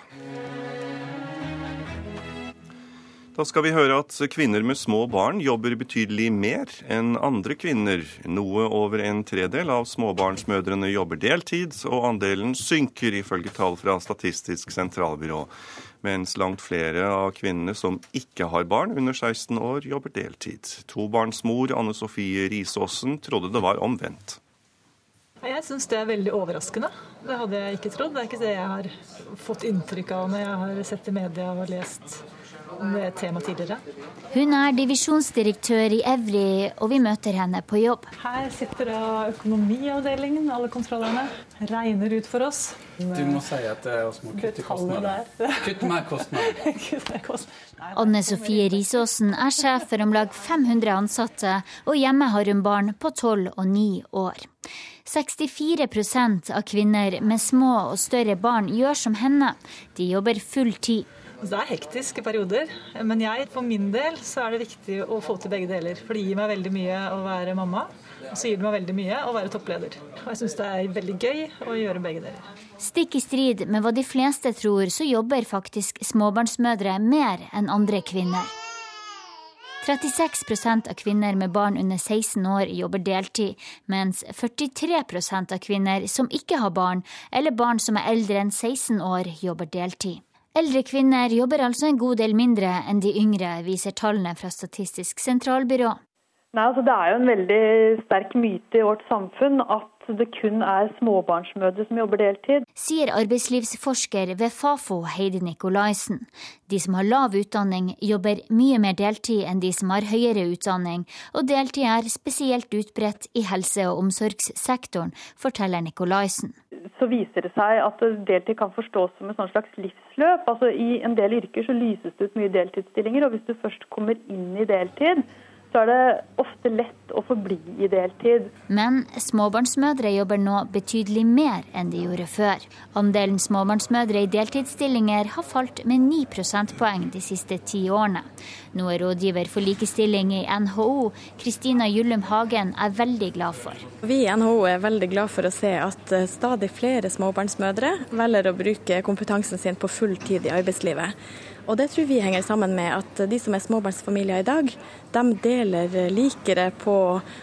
Speaker 1: Da skal vi høre at kvinner med små barn jobber betydelig mer enn andre kvinner. Noe over en tredel av småbarnsmødrene jobber deltid, og andelen synker ifølge tall fra Statistisk sentralbyrå mens langt flere av kvinnene som ikke har barn under 16 år, jobber deltid. Tobarnsmor Anne Sofie Risaasen trodde det var omvendt.
Speaker 36: Jeg syns det er veldig overraskende. Det hadde jeg ikke trodd. Det er ikke det jeg har fått inntrykk av når jeg har sett i media og lest om temaet tidligere.
Speaker 29: Hun er divisjonsdirektør i Evry, og vi møter henne på jobb.
Speaker 36: Her sitter da økonomiavdelingen, alle kontrollerne. Regner ut for oss.
Speaker 41: Du må si at det er oss må kutte kostnader. [laughs] Kutt mer kostnader. [laughs]
Speaker 29: Anne Sofie Risaasen er sjef for om lag 500 ansatte, og hjemme har hun barn på 12 og 9 år. 64% av kvinner med små og større barn gjør som henne. De jobber full tid.
Speaker 36: Det er hektiske perioder, men jeg, for min del så er det viktig å få til begge deler. For det gir meg veldig mye å være mamma, og så gir det meg veldig mye å være toppleder. Og jeg syns det er veldig gøy å gjøre begge deler.
Speaker 29: Stikk i strid med hva de fleste tror, så jobber faktisk småbarnsmødre mer enn andre kvinner. 36% av kvinner med barn under 16 år jobber deltid, mens 43% av kvinner som ikke har barn, eller barn som er eldre enn 16 år, jobber deltid. Eldre kvinner jobber altså en god del mindre enn de yngre, viser tallene fra Statistisk sentralbyrå.
Speaker 26: Nei, altså Det er jo en veldig sterk myte i vårt samfunn at det kun er småbarnsmødre som jobber deltid.
Speaker 29: Sier arbeidslivsforsker ved Fafo Heidi Nikolaisen. De som har lav utdanning, jobber mye mer deltid enn de som har høyere utdanning, og deltid er spesielt utbredt i helse- og omsorgssektoren, forteller Nikolaisen.
Speaker 26: Så viser det seg at deltid kan forstås som et slags livsløp. Altså I en del yrker så lyses det ut mye deltidsstillinger, og hvis du først kommer inn i deltid, så er det ofte lett å forbli i deltid.
Speaker 29: Men småbarnsmødre jobber nå betydelig mer enn de gjorde før. Andelen småbarnsmødre i deltidsstillinger har falt med 9 prosentpoeng de siste ti årene. Nå er rådgiver for likestilling i NHO, Kristina Gyllum Hagen, er veldig glad for.
Speaker 42: Vi i NHO er veldig glad for å se at eh, stadig flere småbarnsmødre velger å bruke kompetansen sin på full tid i arbeidslivet. Og det tror vi henger sammen med at de som er småbarnsfamilier i dag, de deler likere på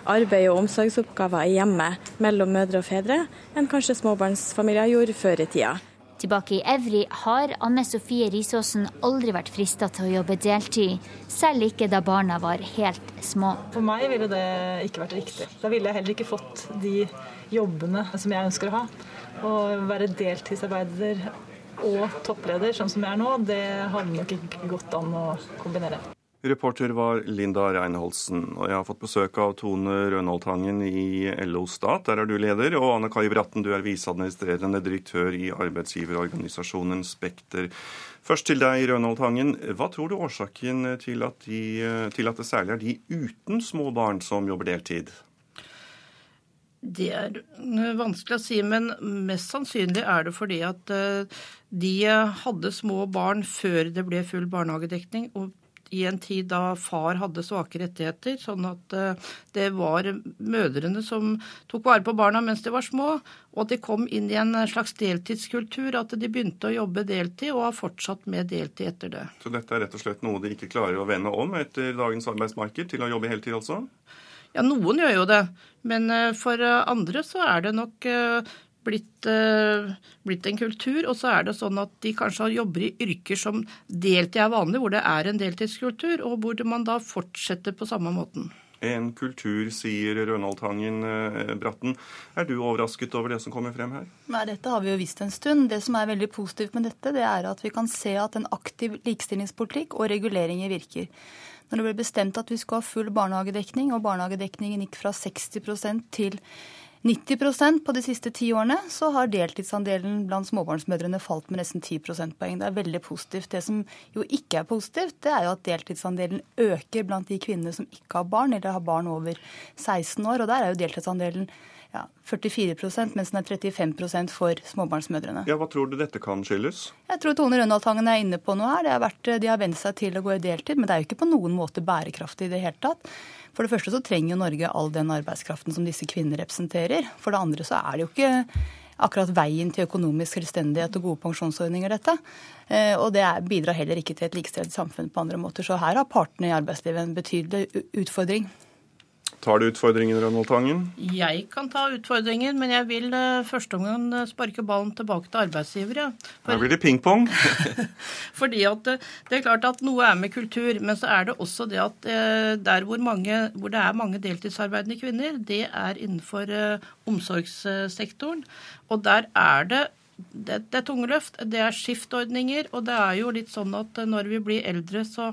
Speaker 42: arbeid og omsorgsoppgaver i hjemmet mellom mødre og fedre enn kanskje småbarnsfamilier gjorde før i tida.
Speaker 29: Tilbake i Evry har Anne Sofie Risaasen aldri vært frista til å jobbe deltid, selv ikke da barna var helt små.
Speaker 36: For meg ville det ikke vært riktig. Da ville jeg heller ikke fått de jobbene som jeg ønsker å ha. Å være deltidsarbeider og toppleder sånn som jeg er nå, det hadde nok ikke gått an å kombinere.
Speaker 1: Reporter var Linda Reinholdsen, og jeg har fått besøk av Tone Rønholdtangen i LO Stat. Der er du leder. Og Anne Kai Bratten, du er viseadministrerende direktør i arbeidsgiverorganisasjonen Spekter. Først til deg, Rønholdtangen. Hva tror du årsaken til at, de, til at det særlig er de uten små barn som jobber deltid?
Speaker 43: Det er vanskelig å si, men mest sannsynlig er det fordi at eh, de hadde små barn før det ble full barnehagedekning. og i en tid da far hadde svake rettigheter, sånn at eh, det var mødrene som tok vare på barna mens de var små, og at de kom inn i en slags deltidskultur, at de begynte å jobbe deltid og har fortsatt med deltid etter det.
Speaker 1: Så dette er rett og slett noe de ikke klarer å vende om etter dagens arbeidsmarked, til å jobbe heltid også?
Speaker 43: Ja, noen gjør jo det, men eh, for andre så er det nok eh, blitt, blitt, en kultur. Og så er det sånn at de kanskje jobber i yrker som deltid er vanlig, hvor det er en deltidskultur, og hvor man da fortsetter på samme måten.
Speaker 1: En kultur, sier Rønholdtangen Hangen Bratten. Er du overrasket over det som kommer frem her?
Speaker 44: Nei, dette har vi jo visst en stund. Det som er veldig positivt med dette, det er at vi kan se at en aktiv likestillingspolitikk og reguleringer virker. Når det ble bestemt at vi skulle ha full barnehagedekning, og barnehagedekningen gikk fra 60% til 90% på de siste ti årene, så har deltidsandelen blant småbarnsmødrene falt med nesten 10 prosentpoeng. Det er veldig positivt. Det som jo ikke er positivt, det er jo at deltidsandelen øker blant de kvinnene som ikke har barn, eller har barn over 16 år. Og der er jo deltidsandelen ja, 44% mens den er 35% for småbarnsmødrene.
Speaker 1: Ja, Hva tror du dette kan skyldes?
Speaker 44: Jeg tror Tone Rønholdtangen er inne på noe her. Det har vært, de har vent seg til å gå i deltid, men det er jo ikke på noen måte bærekraftig i det hele tatt. For det første så trenger jo Norge all den arbeidskraften som disse kvinner representerer. For det andre så er det jo ikke akkurat veien til økonomisk selvstendighet og gode pensjonsordninger, dette. Eh, og det bidrar heller ikke til et likestilt samfunn på andre måter. Så her har partene i arbeidslivet en betydelig utfordring.
Speaker 1: Tar du utfordringen, Ronald Tangen?
Speaker 43: Jeg kan ta utfordringen, men jeg vil uh, første omgang eh, sparke ballen tilbake til arbeidsgivere.
Speaker 1: For, Her blir det pingpong. [laughs]
Speaker 43: fordi at uh, det er klart at noe er med kultur, men så er det også det at der hvor, mange, hvor, det er mange deltidsarbeidende kvinner, det er innenfor omsorgssektoren. Og der er det det, det, er tunge løft, det er skiftordninger, og det er jo litt sånn at når vi blir eldre, så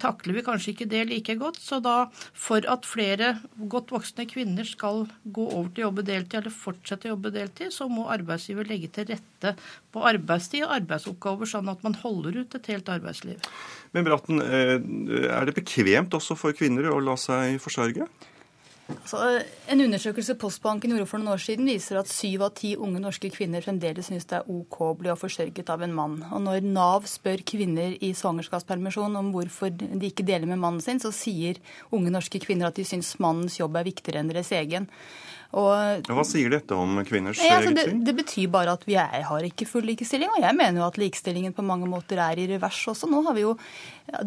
Speaker 43: takler vi kanskje ikke det like godt. Så da, for at flere godt voksne kvinner skal gå over til å jobbe deltid, eller fortsette å jobbe deltid, så må arbeidsgiver legge til rette på arbeidstid og arbeidsoppgaver, sånn at man holder ut et helt arbeidsliv.
Speaker 1: Men Bratten, eh, er det bekvemt også for kvinner å la seg forsørge?
Speaker 44: Altså, en undersøkelse Postbanken gjorde for noen år siden, viser at syv av ti unge norske kvinner fremdeles syns det er OK å bli forsørget av en mann. Og når Nav spør kvinner i svangerskapspermisjon om hvorfor de ikke deler med mannen sin, så sier unge norske kvinner at de syns mannens jobb er viktigere enn deres egen.
Speaker 1: Og, Hva sier dette om kvinners
Speaker 44: ja, altså, det, det, betyr bare at vi er, har ikke full likestilling. Og jeg mener jo at likestillingen på mange måter er i revers også. Nå har vi jo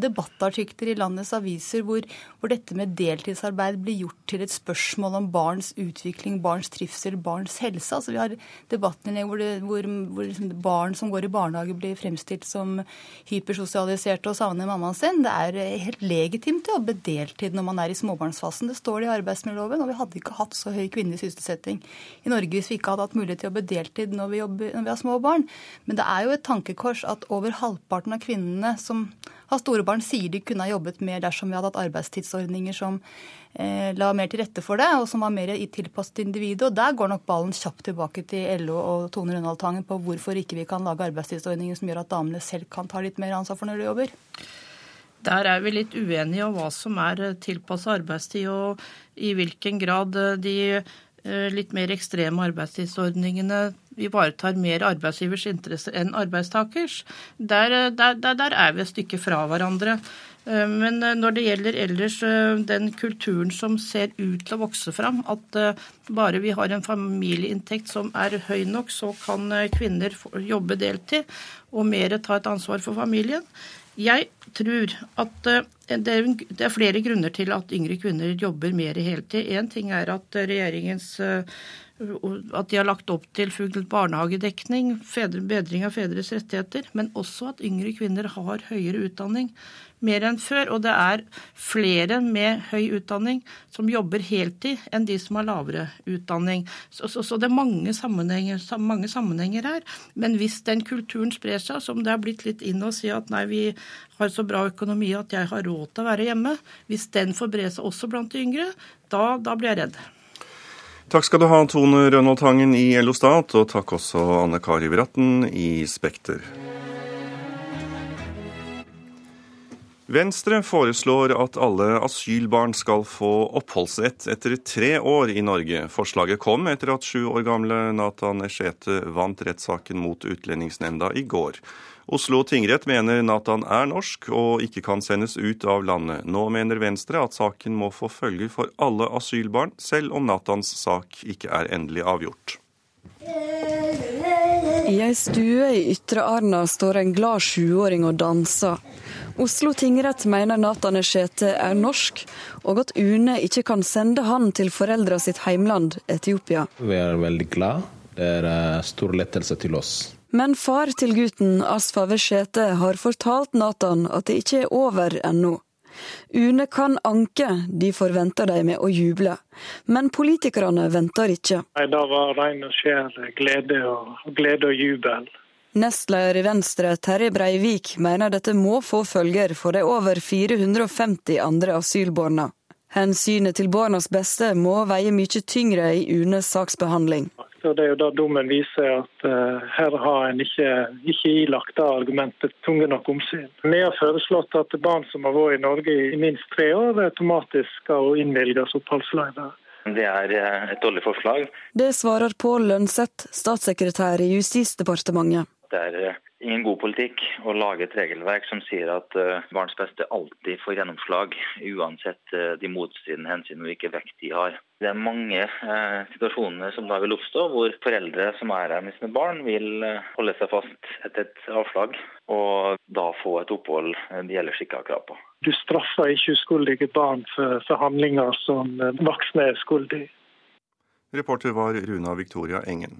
Speaker 44: debattartikler i landets aviser hvor, hvor, dette med deltidsarbeid blir gjort til et spørsmål om barns utvikling, barns trivsel, barns helse. Altså Vi har debatter hvor, det, hvor, hvor liksom barn som går i barnehage blir fremstilt som hypersosialiserte og savner mammaen sin. Det er helt legitimt å jobbe deltid når man er i småbarnsfasen. Det står det i arbeidsmiljøloven, og vi hadde ikke hatt så høy kvinnelig sysselsetting i Norge hvis vi ikke hadde hatt mulighet til å jobbe deltid når vi, jobber, når vi har små barn. Men det er jo et tankekors at over halvparten av kvinnene som har store barn, sier de kunne ha jobbet mer dersom vi hadde hatt arbeidstidsordninger som eh, la mer til rette for det, og som var mer tilpasset individet. Og der går nok ballen kjapt tilbake til LO og Tone Rønald Tangen på hvorfor ikke vi kan lage arbeidstidsordninger som gjør at damene selv kan ta litt mer ansvar for når de jobber.
Speaker 43: Der er vi litt uenige om hva som er tilpasset arbeidstid, og i hvilken grad de eh, litt mer ekstreme arbeidstidsordningene ivaretar mer arbeidsgivers interesser enn arbeidstakers. Der, der, der, er vi et stykke fra hverandre. Eh, men eh, når det gjelder ellers eh, den kulturen som ser ut til å vokse fram, at bare vi har en familieinntekt som er høy nok, så kan kvinner jobbe deltid og mer ta et ansvar for familien. Jeg tror at det er flere grunner til at yngre kvinner jobber mer i heltid. Én ting er at regjeringens at de har lagt opp til full barnehagedekning, bedring av fedres rettigheter, men også at yngre kvinner har høyere utdanning. Mer enn før. Og det er flere med høy utdanning som jobber heltid enn de som har lavere utdanning. Så, så, så det er mange sammenhenger, mange sammenhenger, her. Men hvis den kulturen sprer seg, som det har blitt litt inn å si at nei, vi har så bra økonomi at jeg har råd til å være hjemme, hvis den får bre seg også blant de yngre, da, da blir jeg redd.
Speaker 1: Takk skal du ha, Tone Rønnaald Tangen i LO Stat, og takk også Anne Kari Vratten i Spekter. Venstre foreslår at alle asylbarn skal få oppholdsrett etter tre år i Norge. Forslaget kom etter at sju år gamle Nathan Eshete vant rettssaken mot Utlendingsnemnda i går. Oslo tingrett mener Nathan er norsk og ikke kan sendes ut av landet. Nå mener Venstre at saken må få følger for alle asylbarn, selv om Nathans sak ikke er endelig avgjort.
Speaker 33: I ei stue i Ytre Arna står en glad sjuåring og danser. Oslo tingrett mener Nathan Eshete er norsk, og at UNE ikke kan sende han til foreldra sitt heimland, Etiopia.
Speaker 45: Vi er veldig glad. Det er eh, stor lettelse til oss.
Speaker 33: Men far til gutten, Asfa Veshete, har fortalt Nathan at det ikke er over ennå. UNE kan anke, de forventer de med å juble. Men politikerne venter ikke.
Speaker 46: Nei, Det var ren og skjær glede og, glede og jubel.
Speaker 33: Nestleder i Venstre, Terje Breivik, mener dette må få følger for de over 450 andre asylbarna. Hensynet til barnas beste må veie mye tyngre i UNEs saksbehandling.
Speaker 46: Så Det er jo da dommen viser at uh, her har en ikke, ikke ilagt det argumentet tunge nok omsyn. Vi har foreslått at barn som har vært i Norge i minst tre år, automatisk skal innvilges oppholdsløyve.
Speaker 47: Det er eh, et dårlig forslag.
Speaker 33: Det svarer Pål Lønseth, statssekretær i Justisdepartementet.
Speaker 47: Det er eh, ingen god politikk å lage et regelverk som sier at uh, barns beste alltid får gjennomslag, uansett uh, de motstridende hensyn og hvilken vekt de har. Det er mange eh, situasjoner som da vil oppstå, hvor foreldre som er her med sine barn, vil holde seg fast etter et avslag, og da få et opphold de ellers ikke har krav på.
Speaker 46: Du straffer ikke uskyldige barn for, for handlinger som voksne er skyldige.
Speaker 1: Reporter var Runa Victoria Engen.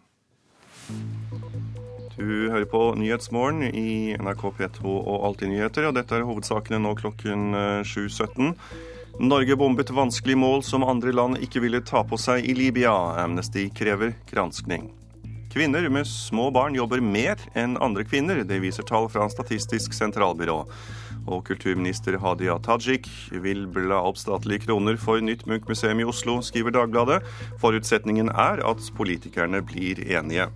Speaker 1: Du hører på Nyhetsmorgen i NRK P2 og Alltid nyheter, og dette er hovedsakene nå klokken 7.17. Eh, Norge bombet vanskelig mål som andre land ikke ville ta på seg i Libya. Amnesty krever granskning. Kvinner med små barn jobber mer enn andre kvinner, det viser tall fra Statistisk sentralbyrå. Og kulturminister Hadia Tajik vil bla opp statlige kroner for nytt Munch-museum i Oslo, skriver Dagbladet. Forutsetningen er at politikerne blir enige.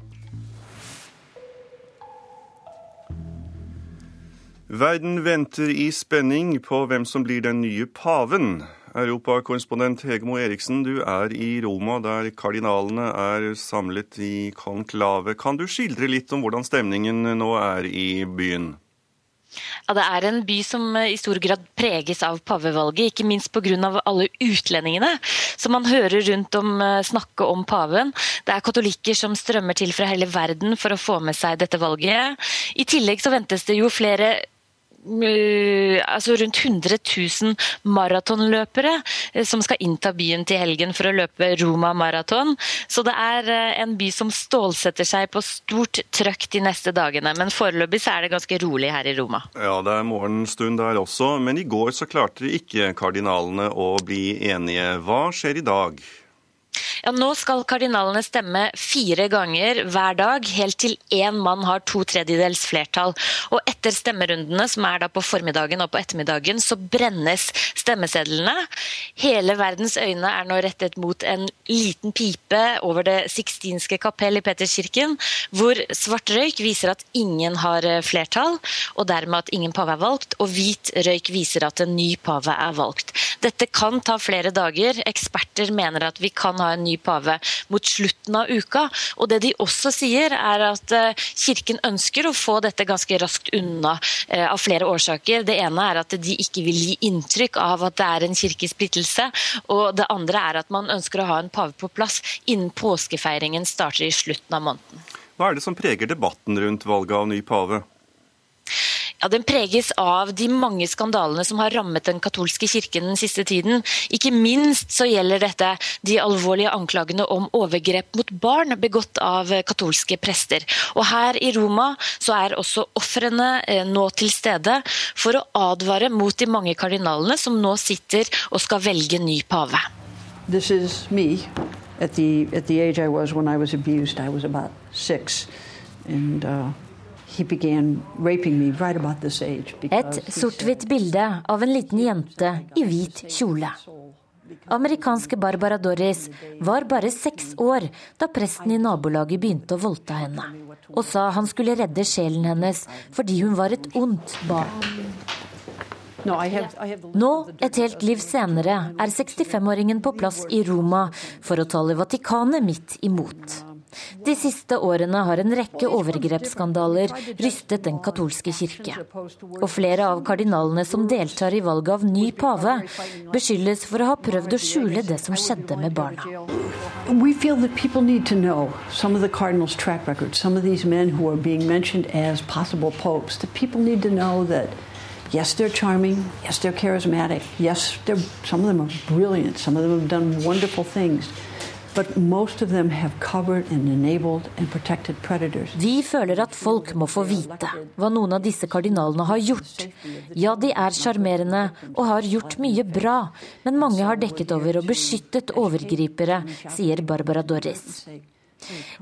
Speaker 1: Verden venter i spenning på hvem som blir den nye paven. Europakorrespondent Hegemo Eriksen, du er i Roma, der kardinalene er samlet i konklave. Kan du skildre litt om hvordan stemningen nå er i byen?
Speaker 48: Ja, Det er en by som i stor grad preges av pavevalget, ikke minst pga. alle utlendingene som man hører rundt om eh, snakke om paven. Det er katolikker som strømmer til fra hele verden for å få med seg dette valget. I tillegg så ventes det jo flere Eh, altså rundt 100 000 maratonløpere eh, som skal innta byen til helgen for å løpe Roma maraton. Så det er eh, en by som stålsetter seg på stort trøkk de neste dagene. Men foreløpig så er det ganske rolig her i Roma.
Speaker 1: Ja, det er morgenstund der også. Men i går så klarte ikke kardinalene å bli enige. Hva skjer i dag?
Speaker 48: Ja, Nå skal kardinalene stemme fire ganger hver dag, helt til én mann har to tredjedels flertall. Og etter stemmerundene, som er da på formiddagen og på ettermiddagen, så brennes stemmesedlene. Hele verdens øyne er nå rettet mot en liten pipe over Det sixtinske kapell i Peterskirken, hvor svart røyk viser at ingen har eh, flertall, og dermed at ingen pave er valgt, og hvit røyk viser at en ny pave er valgt. Dette kan ta flere dager. Eksperter mener at vi kan ha en ny pave mot slutten av uka. Og det de også sier, er at eh, kirken ønsker å få dette ganske raskt unna eh, av flere årsaker. Det ene er at de ikke vil gi inntrykk av at det er en kirkesplittelse. Og det andre er at man ønsker å ha en pave på plass innen påskefeiringen starter i slutten av måneden.
Speaker 1: Hva er det som preger debatten rundt valget av ny pave?
Speaker 48: Ja, Den preges av de mange skandalene som har rammet den katolske kirken den siste tiden. Ikke minst så gjelder dette de alvorlige anklagene om overgrep mot barn begått av katolske prester. Og Her i Roma så er også ofrene eh, nå til stede for å advare mot de mange kardinalene som nå sitter og skal velge ny pave.
Speaker 49: This is me at the, at the age I was when I was abused. I was. And, uh,
Speaker 50: et sort-hvitt bilde av en liten jente i hvit kjole. Amerikanske Barbara Doris var bare seks år da presten i nabolaget begynte å voldta henne, og sa han skulle redde sjelen hennes fordi hun var et ondt barn. Nå, et helt liv senere, er 65-åringen på plass i Roma for å tale Vatikanet midt imot. De siste årene har en rekke overgrepsskandaler rystet den katolske kirke. Og flere av kardinalene som deltar i valget av ny pave, beskyldes for å ha prøvd å skjule det som skjedde med barna.
Speaker 49: We feel that people need to know some of the cardinals' track record, some of these men who are being mentioned as possible popes. That people need to know that yes, they're charming, yes, they're charismatic, yes, they're, some of them are brilliant, some of them have done wonderful.
Speaker 50: Vi føler at folk må få vite hva noen av disse kardinalene har gjort. Ja, de er sjarmerende og har gjort mye bra, men mange har dekket over og beskyttet overgripere, sier Barbara Dorris.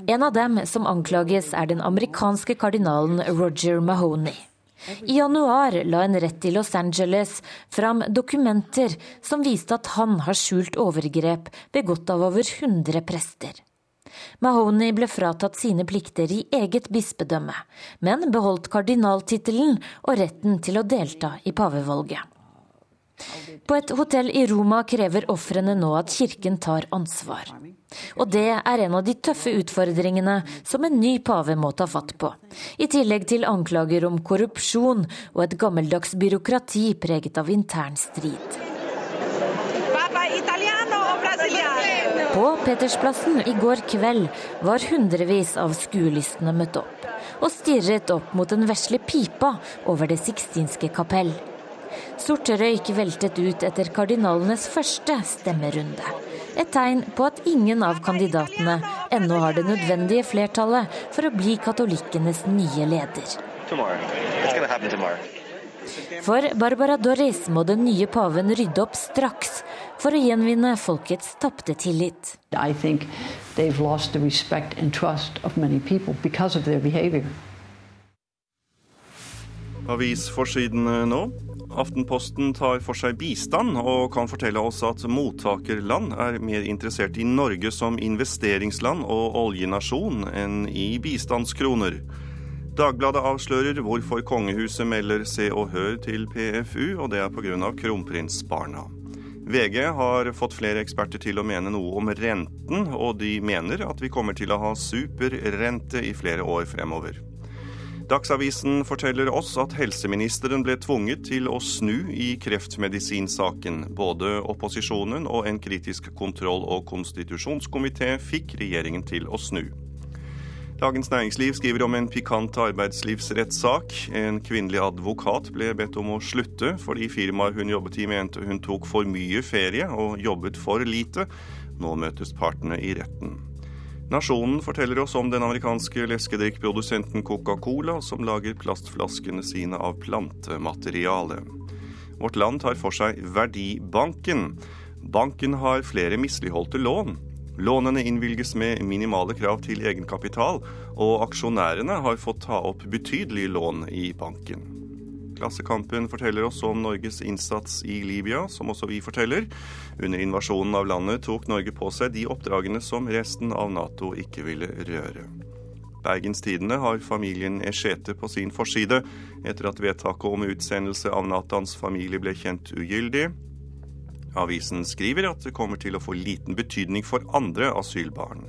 Speaker 50: En av dem som anklages, er den amerikanske kardinalen Roger Mahoney. I januar la en rett i Los Angeles fram dokumenter som viste at han har skjult overgrep begått av over 100 prester. Mahoney ble fratatt sine plikter i eget bispedømme, men beholdt kardinaltittelen og retten til å delta i pavevalget. På et hotell i Roma krever ofrene nå at kirken tar ansvar. Og det er en av de tøffe utfordringene som en ny pave må ta fatt på. I tillegg til anklager om korrupsjon og et gammeldags byråkrati preget av intern strid. På Petersplassen i går kveld var hundrevis av skuelystne møtt opp, og stirret opp mot den vesle pipa over Det sixtinske kapell. Sorte røyk veltet ut etter kardinalenes første stemmerunde. Et tegn på at ingen av kandidatene ennå har det nødvendige flertallet for å bli katolikkenes nye leder. For Barbara Doris må den nye paven rydde opp straks for å gjenvinne folkets tapte tillit.
Speaker 1: Avisforsidene nå. Aftenposten tar for seg bistand, og kan fortelle oss at mottakerland er mer interessert i Norge som investeringsland og oljenasjon enn i bistandskroner. Dagbladet avslører hvorfor kongehuset melder Se og Hør til PFU, og det er pga. kronprinsbarna. VG har fått flere eksperter til å mene noe om renten, og de mener at vi kommer til å ha superrente i flere år fremover. Dagsavisen forteller oss at helseministeren ble tvunget til å snu i kreftmedisinsaken. Både opposisjonen og en kritisk kontroll- og konstitusjonskomité fikk regjeringen til å snu. Dagens Næringsliv skriver om en pikant arbeidslivsrettssak. En kvinnelig advokat ble bedt om å slutte fordi firmaet hun jobbet i mente hun tok for mye ferie og jobbet for lite. Nå møtes partene i retten. Nasjonen forteller oss om den amerikanske leskedrikkprodusenten Coca-Cola, som lager plastflaskene sine av plantemateriale. Vårt Land tar for seg Verdibanken. Banken har flere misligholdte lån. Lånene innvilges med minimale krav til egenkapital, og aksjonærene har fått ta opp betydelige lån i banken. Klassekampen forteller oss om Norges innsats i Libya, som også vi forteller. Under invasjonen av landet tok Norge på seg de oppdragene som resten av Nato ikke ville røre. Bergens Tidende har familien Eschete på sin forside, etter at vedtaket om utsendelse av Natans familie ble kjent ugyldig. Avisen skriver at det kommer til å få liten betydning for andre asylbarn.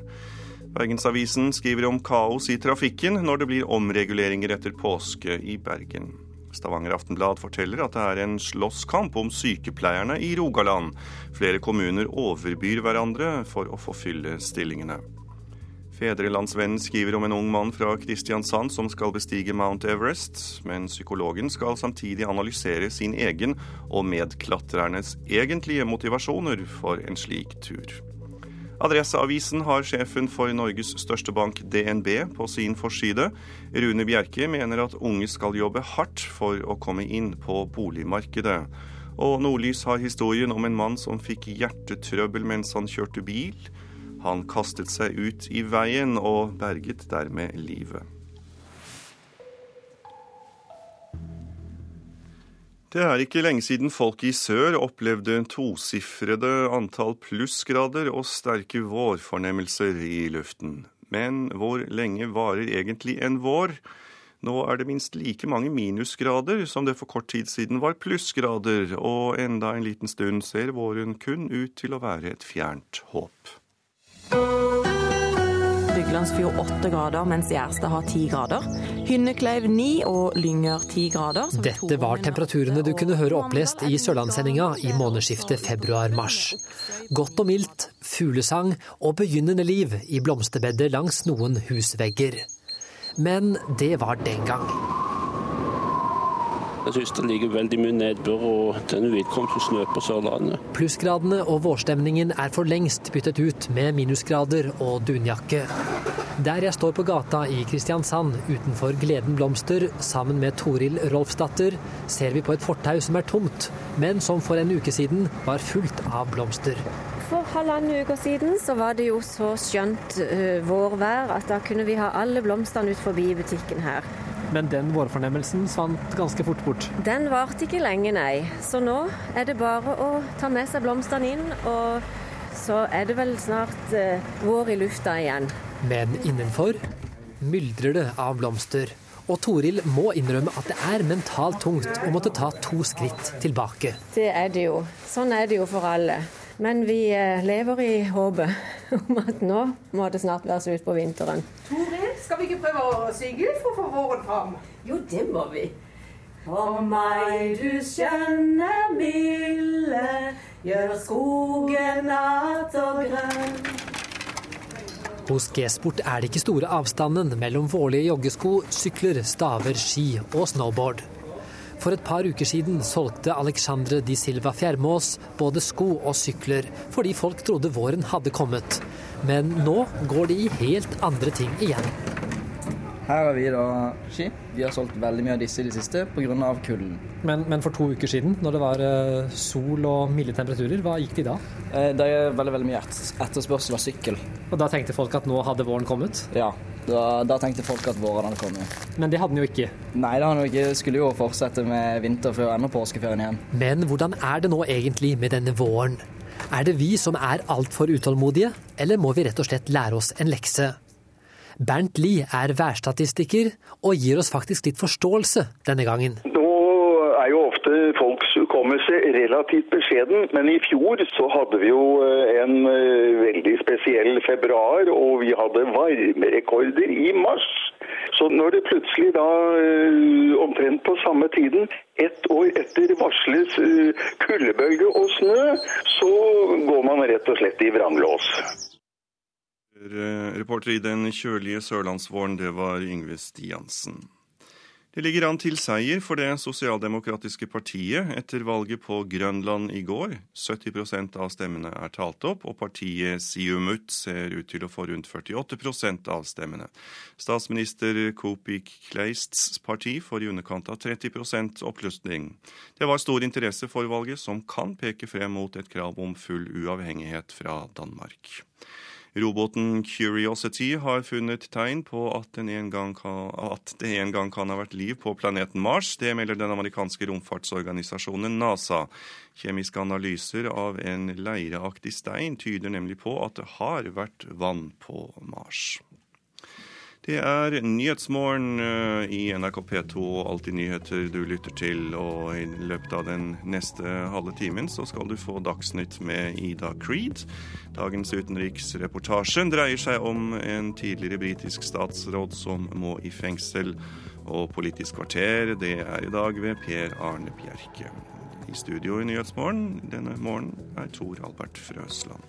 Speaker 1: Bergensavisen skriver om kaos i trafikken når det blir omreguleringer etter påske i Bergen. Stavanger Aftenblad forteller at det er en slåsskamp om sykepleierne i Rogaland. Flere kommuner overbyr hverandre for å få fylle stillingene. Fedrelandsvennen skriver om en ung mann fra Kristiansand som skal bestige Mount Everest, men psykologen skal samtidig analysere sin egen og medklatrernes egentlige motivasjoner for en slik tur. Adresseavisen har sjefen for Norges største bank, DNB, på sin forside. Rune Bjerke mener at unge skal jobbe hardt for å komme inn på boligmarkedet. Og Nordlys har historien om en mann som fikk hjertetrøbbel mens han kjørte bil. Han kastet seg ut i veien og berget dermed livet. Det er ikke lenge siden folk i sør opplevde tosifrede antall plussgrader og sterke vårfornemmelser i luften. Men hvor lenge varer egentlig en vår? Nå er det minst like mange minusgrader som det for kort tid siden var plussgrader, og enda en liten stund ser våren kun ut til å være et fjernt håp.
Speaker 51: Byglandsfjord åtte grader, mens Gjerstad har ti grader. Hynnekleiv ni og Lynger ti grader.
Speaker 52: Dette var temperaturene du kunne høre opplest i Sørlandssendinga i månedsskiftet februar-mars. Godt og mildt, fuglesang og begynnende liv i blomsterbedet langs noen husvegger. Men det var den gang.
Speaker 53: Jeg synes det ligger veldig mye nedbør, og den uvedkommende snø på Sørlandet.
Speaker 52: Plussgradene og vårstemningen er for lengst byttet ut med minusgrader og dunjakke. Der jeg står på gata i Kristiansand utenfor Gleden Blomster sammen med Toril Rolfsdatter, ser vi på et fortau som er tomt, men som for en uke siden var fullt av blomster.
Speaker 54: For halvannen uke siden så var det jo så skjønt uh, vårvær at da kunne vi ha alle blomstene ut forbi butikken her.
Speaker 52: Men den vårfornemmelsen svant ganske fort bort?
Speaker 54: Den varte ikke lenge, nei. Så nå er det bare å ta med seg blomstene inn, og så er det vel snart eh, vår i lufta igjen.
Speaker 52: Men innenfor myldrer det av blomster. Og Toril må innrømme at det er mentalt tungt å måtte ta to skritt tilbake.
Speaker 54: Det er det jo. Sånn er det jo for alle. Men vi lever i håpet om at nå må det snart være slutt på vinteren.
Speaker 55: Toril, skal vi ikke prøve å synge for å få våren fram?
Speaker 54: Jo, det må vi. For meg du skjønne milde, gjør skogen natt og grønn.
Speaker 52: Hos G-sport er det ikke store avstanden mellom vårlige joggesko, sykler, staver, ski og snowboard. For et par uker siden solgte Alexandre Di Silva Fjermås både sko og sykler, fordi folk trodde våren hadde kommet. Men nå går det i helt andre ting igjen.
Speaker 56: Her har vi da ski. Vi har solgt veldig mye av disse i det siste pga. kulden.
Speaker 52: Men, men, for to uker siden, når det var eh, sol og milde temperaturer, hva gikk de da?
Speaker 56: Eh, da er veldig, veldig mye etterspørsel av sykkel.
Speaker 52: Og da tenkte folk at nå hadde våren kommet?
Speaker 56: Ja, da, da, tenkte folk at våren hadde kommet.
Speaker 52: Men det hadde den jo ikke?
Speaker 56: Nei, det hadde den jo ikke. Skulle jo fortsette med vinter før enda påskeferien igjen.
Speaker 52: Men hvordan er det nå egentlig med denne våren? Er det vi som er altfor utålmodige, eller må vi rett og slett lære oss en lekse? Bernt Lie er værstatistiker og gir oss faktisk litt forståelse denne gangen.
Speaker 57: Nå er jo ofte folks hukommelse relativt beskjeden, men i fjor så hadde vi jo eh, en eh, veldig spesiell februar, og vi hadde varmerekorder i mars. Så når det plutselig da, eh, omtrent på samme tiden, ett år etter varsles kuldebølge og snø, så går man rett og slett i vranglås.
Speaker 1: Reporter i den kjølige sørlandsvåren, det var Yngve Stiansen. Det ligger an til seier for det sosialdemokratiske partiet etter valget på Grønland i går. 70% av stemmene er talt opp, og partiet Siumut ser ut til å få rundt 48% av stemmene. Statsminister Kopik Kleists parti får i underkant av 30% oppslutning. Det var stor interesse for valget, som kan peke frem mot et krav om full uavhengighet fra Danmark. Roboten Curiosity har funnet tegn på at, kan, at, det en gang kan ha vært liv på planeten Mars. Det melder den amerikanske romfartsorganisasjonen NASA. Kjemiske analyser av en leireaktig stein tyder nemlig på at det har vært vann på Mars. Det er Nyhetsmorgen eh, i NRK P2 og Alltid nyheter du lytter til. Og i løpet av den neste halve timen så skal du få Dagsnytt med Ida Creed. Dagens utenriksreportasje dreier seg om en tidligere britisk statsråd som må i fengsel. Og Politisk kvarter det er i dag ved Per Arne Bjerke. I studio i Nyhetsmorgen denne morgenen er Tor Albert Frøsland.